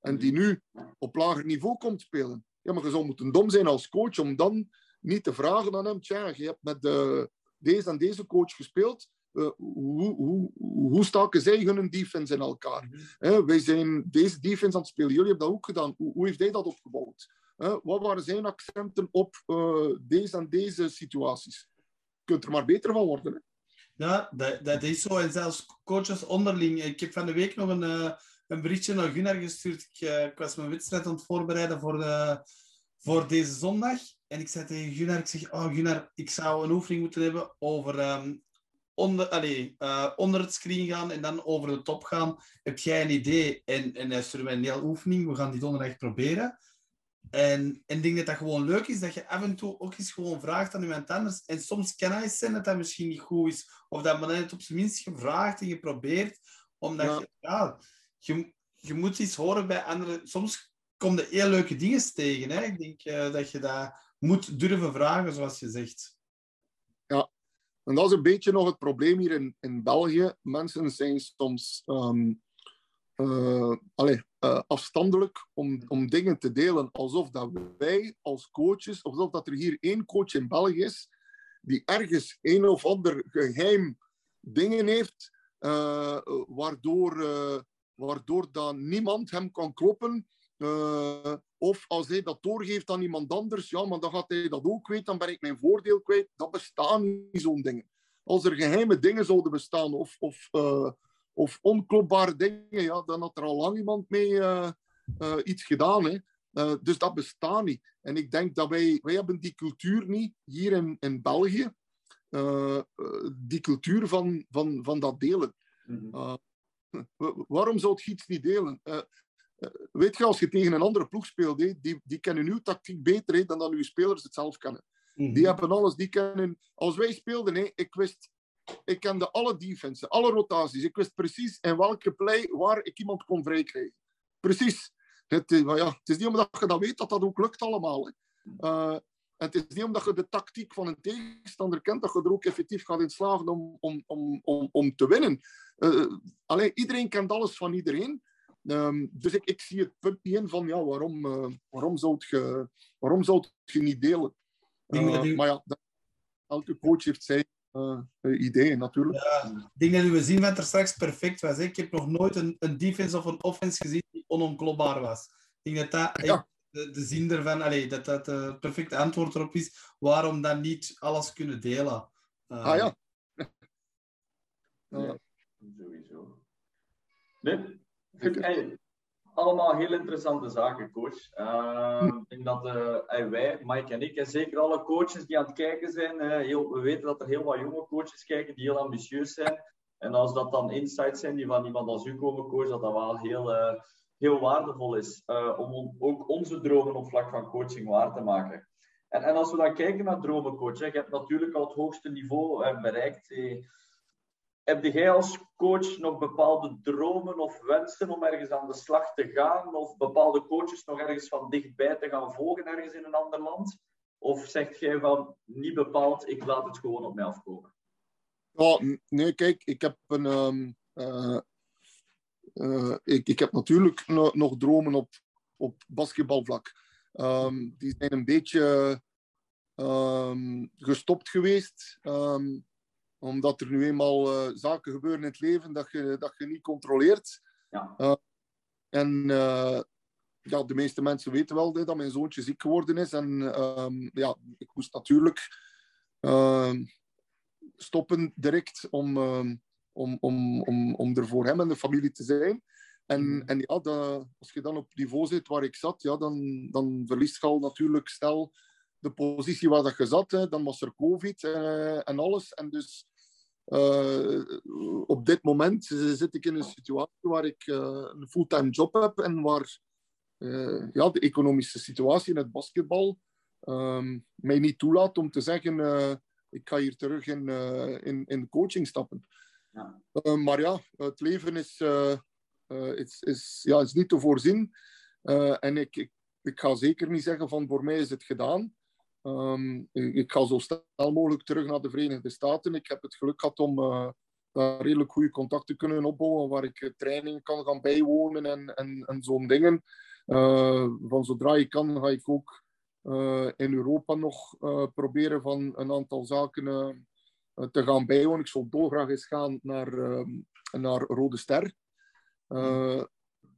en die nu op lager niveau komt spelen. Ja, maar je zou moeten dom zijn als coach om dan niet te vragen aan hem, tja, je hebt met de, deze en deze coach gespeeld, uh, hoe, hoe, hoe staken zij hun defense in elkaar? Uh, wij zijn deze defense aan het spelen, jullie hebben dat ook gedaan. Hoe, hoe heeft hij dat opgebouwd? Wat waren zijn accenten op deze en deze situaties? Je kunt er maar beter van worden. Hè? Ja, dat, dat is zo. En zelfs coaches onderling. Ik heb van de week nog een, een berichtje naar Gunnar gestuurd. Ik, ik was mijn wedstrijd aan het voorbereiden voor, de, voor deze zondag. En ik zei tegen Gunnar, ik zeg, oh Gunnar, ik zou een oefening moeten hebben over um, onder, allez, uh, onder het screen gaan en dan over de top gaan. Heb jij een idee? En, en hij stuurde mij een hele oefening. We gaan die donderdag proberen. En, ik denk dat dat gewoon leuk is, dat je af en toe ook eens gewoon vraagt aan iemand anders. En soms kan hij zijn dat dat misschien niet goed is. Of dat men het op zijn minst gevraagd en geprobeerd. Omdat ja. je, ja, je, je moet iets horen bij anderen. Soms kom je heel leuke dingen tegen. Hè? Ik denk uh, dat je dat moet durven vragen, zoals je zegt. En dat is een beetje nog het probleem hier in, in België. Mensen zijn soms um, uh, allez, uh, afstandelijk om, om dingen te delen alsof dat wij als coaches, alsof dat er hier één coach in België is die ergens een of ander geheim dingen heeft, uh, waardoor, waardoor dan niemand hem kan kloppen of als hij dat doorgeeft aan iemand anders, ja, maar dan gaat hij dat ook weten, dan ben ik mijn voordeel kwijt. Dat bestaan niet, zo'n dingen. Als er geheime dingen zouden bestaan, of, of, uh, of onklopbare dingen, ja, dan had er al lang iemand mee uh, iets gedaan. Hè. dus dat bestaat niet. En ik denk dat wij, wij hebben die cultuur niet hier in, in België. die cultuur van, van, van dat delen. Mm -hmm. waarom zou het iets niet delen? Weet je, als je tegen een andere ploeg speelt, die, die kennen uw tactiek beter dan dat uw spelers het zelf kennen. Mm-hmm. Die hebben alles, die kennen... Als wij speelden, ik wist... Ik kende alle defenses, alle rotaties. Ik wist precies in welke play waar ik iemand kon vrijkrijgen. Precies. Het, ja, het is niet omdat je dat weet dat dat ook lukt allemaal. Uh, het is niet omdat je de tactiek van een tegenstander kent dat je er ook effectief gaat in slagen om, om, om, om, om te winnen. Uh, alleen, iedereen kent alles van iedereen. Um, dus ik, ik, zie het punt niet in van ja, waarom, uh, waarom, zou je, waarom zou je niet delen? Uh, maar ja, elke coach heeft zijn uh, ideeën natuurlijk. Ja, ik denk dat we zien wat er straks perfect was. Hè? Ik heb nog nooit een, een defense of een offense gezien die onomklopbaar was. Ik denk dat dat ja. de, de zin ervan, allee, dat dat het perfecte antwoord erop is. Waarom dan niet alles kunnen delen? ah ja. ja. Sowieso. Nee, Hey, allemaal heel interessante zaken, coach. Uh, ik denk dat uh, wij, Mike en ik, en zeker alle coaches die aan het kijken zijn, uh, heel, we weten dat er heel wat jonge coaches kijken die heel ambitieus zijn. En als dat dan insights zijn die van iemand als u komen, coach, dat dat wel heel, heel waardevol is om ook onze dromen op vlak van coaching waar te maken. En, en als we dan kijken naar dromen, coach, hè, je hebt natuurlijk al het hoogste niveau bereikt. Heb jij als coach nog bepaalde dromen of wensen om ergens aan de slag te gaan? Of bepaalde coaches nog ergens van dichtbij te gaan volgen ergens in een ander land? Of zegt jij van niet bepaald, ik laat het gewoon op mij afkomen? Nee, kijk, ik heb een. Um, uh, uh, ik, ik heb natuurlijk no nog dromen op, op basketbalvlak. Um, die zijn een beetje um, gestopt geweest omdat er nu eenmaal uh, zaken gebeuren in het leven dat je, dat je niet controleert. Ja. Uh, en uh, ja, de meeste mensen weten wel dat mijn zoontje ziek geworden is. En um, ja, ik moest natuurlijk ehm, stoppen direct om, um, om, om, om, om er voor hem en de familie te zijn. En, mm. en ja, als je dan op het niveau zit waar ik zat, ja, dan, dan verliest je al natuurlijk snel de positie waar dat je zat. Hè. Dan was er COVID en alles. En dus uh, op dit moment zit ik in een situatie waar ik uh, een fulltime job heb en waar uh, ja, de economische situatie in het basketbal um, mij niet toelaat om te zeggen ik ga hier terug in, in, in coaching stappen. Ja. maar ja, het leven is, is, is, ja, is niet te voorzien. en ik, ik, ik ga zeker niet zeggen van voor mij is het gedaan. Um, ik ga zo snel mogelijk terug naar de Verenigde Staten. Ik heb het geluk gehad om, uh, daar redelijk goede contacten kunnen opbouwen, waar ik trainingen kan gaan bijwonen en, en, en zo'n dingen. van zodra je kan, ga ik ook in Europa nog proberen van een aantal zaken te gaan bijwonen. Ik zal dolgraag eens gaan naar, naar Rode Ster.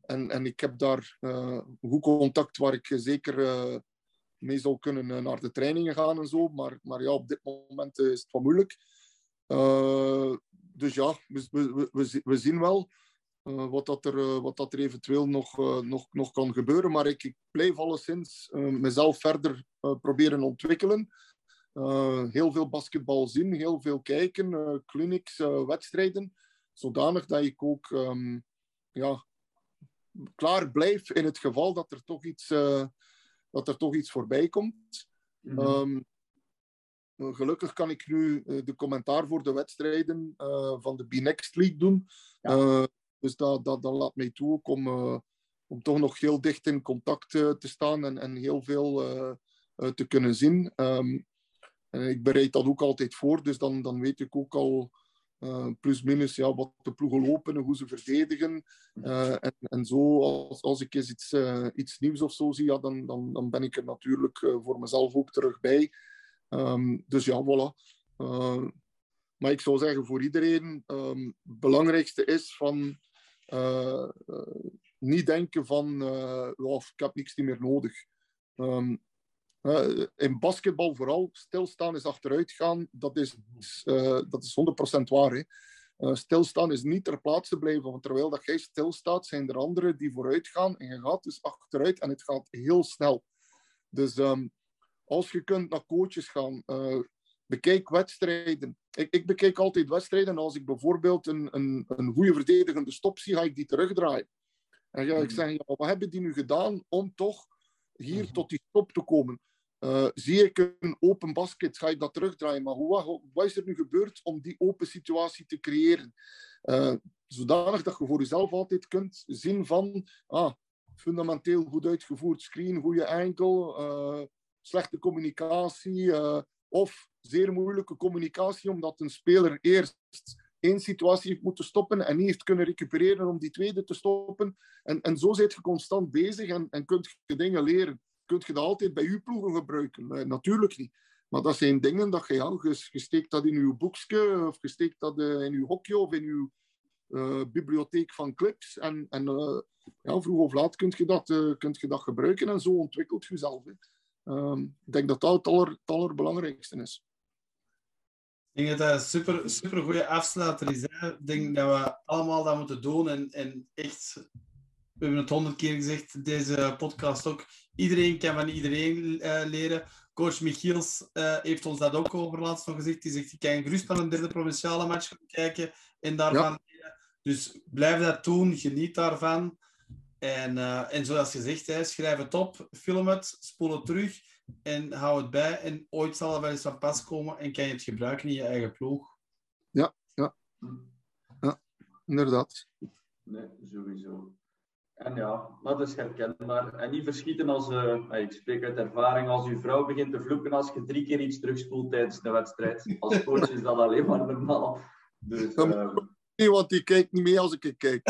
En, en ik heb daar goed contact waar ik zeker mee zal kunnen uh, naar de trainingen gaan en zo. Maar, maar ja, op dit moment is het wat moeilijk. dus ja, we, we, we, zien wel wat, dat er, wat dat er eventueel nog, nog, nog kan gebeuren. Maar ik, ik blijf alleszins mezelf verder proberen ontwikkelen. heel veel basketbal zien, heel veel kijken, clinics, wedstrijden. Zodanig dat ik ook um, ja, klaar blijf in het geval dat er toch iets, dat er toch iets voorbij komt. Mm -hmm. um, gelukkig kan ik nu uh, de commentaar voor de wedstrijden uh, van de B-Next League doen. Ja. dus dat, dat, dat laat mij toe om, om toch nog heel dicht in contact te staan en, en heel veel te kunnen zien. Um, en ik bereid dat ook altijd voor, dus dan, dan weet ik ook al uh, plus minus ja, wat de ploegen lopen en hoe ze verdedigen. Uh, en, en zo, als, als ik eens iets, uh, iets nieuws of zo zie, ja, dan, dan, dan ben ik er natuurlijk voor mezelf ook terug bij. Um, dus ja, voilà. maar ik zou zeggen, voor iedereen, um, het belangrijkste is van niet denken van, oh, ik heb niks meer nodig. Um, uh, in basketbal vooral, stilstaan is achteruit gaan. Dat is, uh, dat is 100% waar. Hè. Uh, stilstaan is niet ter plaatse blijven. Want terwijl dat jij stilstaat, zijn er anderen die vooruit gaan. En je gaat dus achteruit en het gaat heel snel. Dus um, als je kunt naar coaches gaan, bekijk wedstrijden. Ik, ik, bekijk altijd wedstrijden. Als ik bijvoorbeeld een, een, een goede verdedigende stop zie, ga ik die terugdraaien. En ga ik mhm. zeggen, ja, wat hebben die nu gedaan om toch hier mhm. tot die stop te komen? Uh, zie ik een open basket, ga ik dat terugdraaien. Maar hoe, wat is er nu gebeurd om die open situatie te creëren? Uh, zodanig dat je voor jezelf altijd kunt zien van ah, fundamenteel goed uitgevoerd screen, goede enkel, uh, slechte communicatie of zeer moeilijke communicatie omdat een speler eerst één situatie heeft moeten stoppen en niet heeft kunnen recupereren om die tweede te stoppen. En, en zo zit je constant bezig en, en kunt je dingen leren kunt je dat altijd bij je ploegen gebruiken? Nee, natuurlijk niet. Maar dat zijn dingen dat je, ja, je, steekt dat in je boekje, of je steekt dat uh, in je hokje of in je uh, bibliotheek van clips. En, en ja, vroeg of laat kun je, dat, kunt je dat gebruiken en zo ontwikkelt je jezelf. Um, ik denk dat dat het, aller, allerbelangrijkste is. Ik denk dat dat een super, super goede afsluiter is. Ik denk dat we allemaal dat moeten doen en, en echt we hebben het honderd keer gezegd, deze podcast ook. Iedereen kan van iedereen uh, leren. Coach Michiels uh, heeft ons dat ook over laatst nog gezegd. Die zegt, je kan gerust naar een derde provinciale match kijken en daarvan ja. leren. Dus blijf dat doen, geniet daarvan. En, uh, en zoals gezegd, hè, schrijf het op, film het, spoel het terug en hou het bij. En ooit zal er wel eens van pas komen en kan je het gebruiken in je eigen ploeg. Ja, ja. ja inderdaad. Nee, sowieso. En ja, dat is herkenbaar. En niet verschieten als, uh, ik spreek uit ervaring, als uw vrouw begint te vloeken als je drie keer iets terugspoelt tijdens de wedstrijd. Als coach is dat alleen maar normaal. Dus, uh... Nee, want die kijkt niet mee als ik kijk.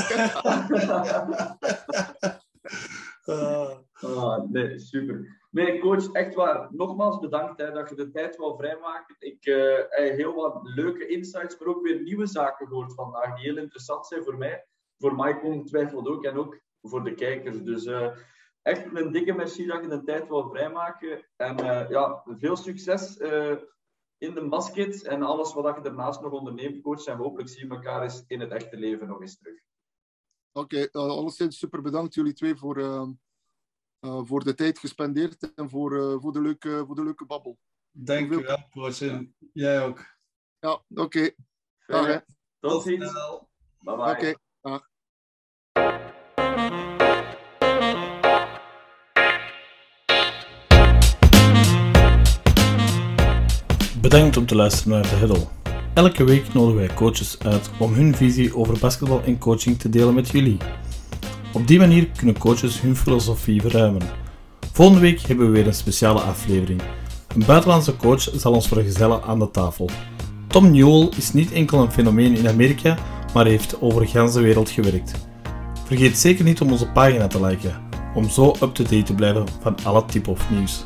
ah, nee, super. Nee, coach, echt waar. Nogmaals bedankt hè, dat je de tijd wil vrijmaken. Ik uh, heb heel wat leuke insights, maar ook weer nieuwe zaken gehoord vandaag die heel interessant zijn voor mij. Voor mij ongetwijfeld ook. En ook voor de kijkers. Dus uh, echt een dikke merci dat je de tijd wil vrijmaken. En uh, ja, veel succes uh, in de basket en alles wat je daarnaast nog onderneemt, coach. En hopelijk zien we elkaar eens in het echte leven nog eens terug. Oké, okay, alleszins super bedankt jullie twee voor, voor de tijd gespendeerd en voor, voor, de, leuke, voor de leuke babbel. Dank je wel, coach. jij ook. Ja, oké. Okay. Tot ziens. Bye bye. Oké. Bedankt om te luisteren naar de Hiddle. Elke week nodigen wij coaches uit om hun visie over basketbal en coaching te delen met jullie. Op die manier kunnen coaches hun filosofie verruimen. Volgende week hebben we weer een speciale aflevering. Een buitenlandse coach zal ons vergezellen aan de tafel. Tom Newell is niet enkel een fenomeen in Amerika, maar heeft over de wereld gewerkt. Vergeet zeker niet om onze pagina te liken, om zo up-to-date te blijven van alle of nieuws.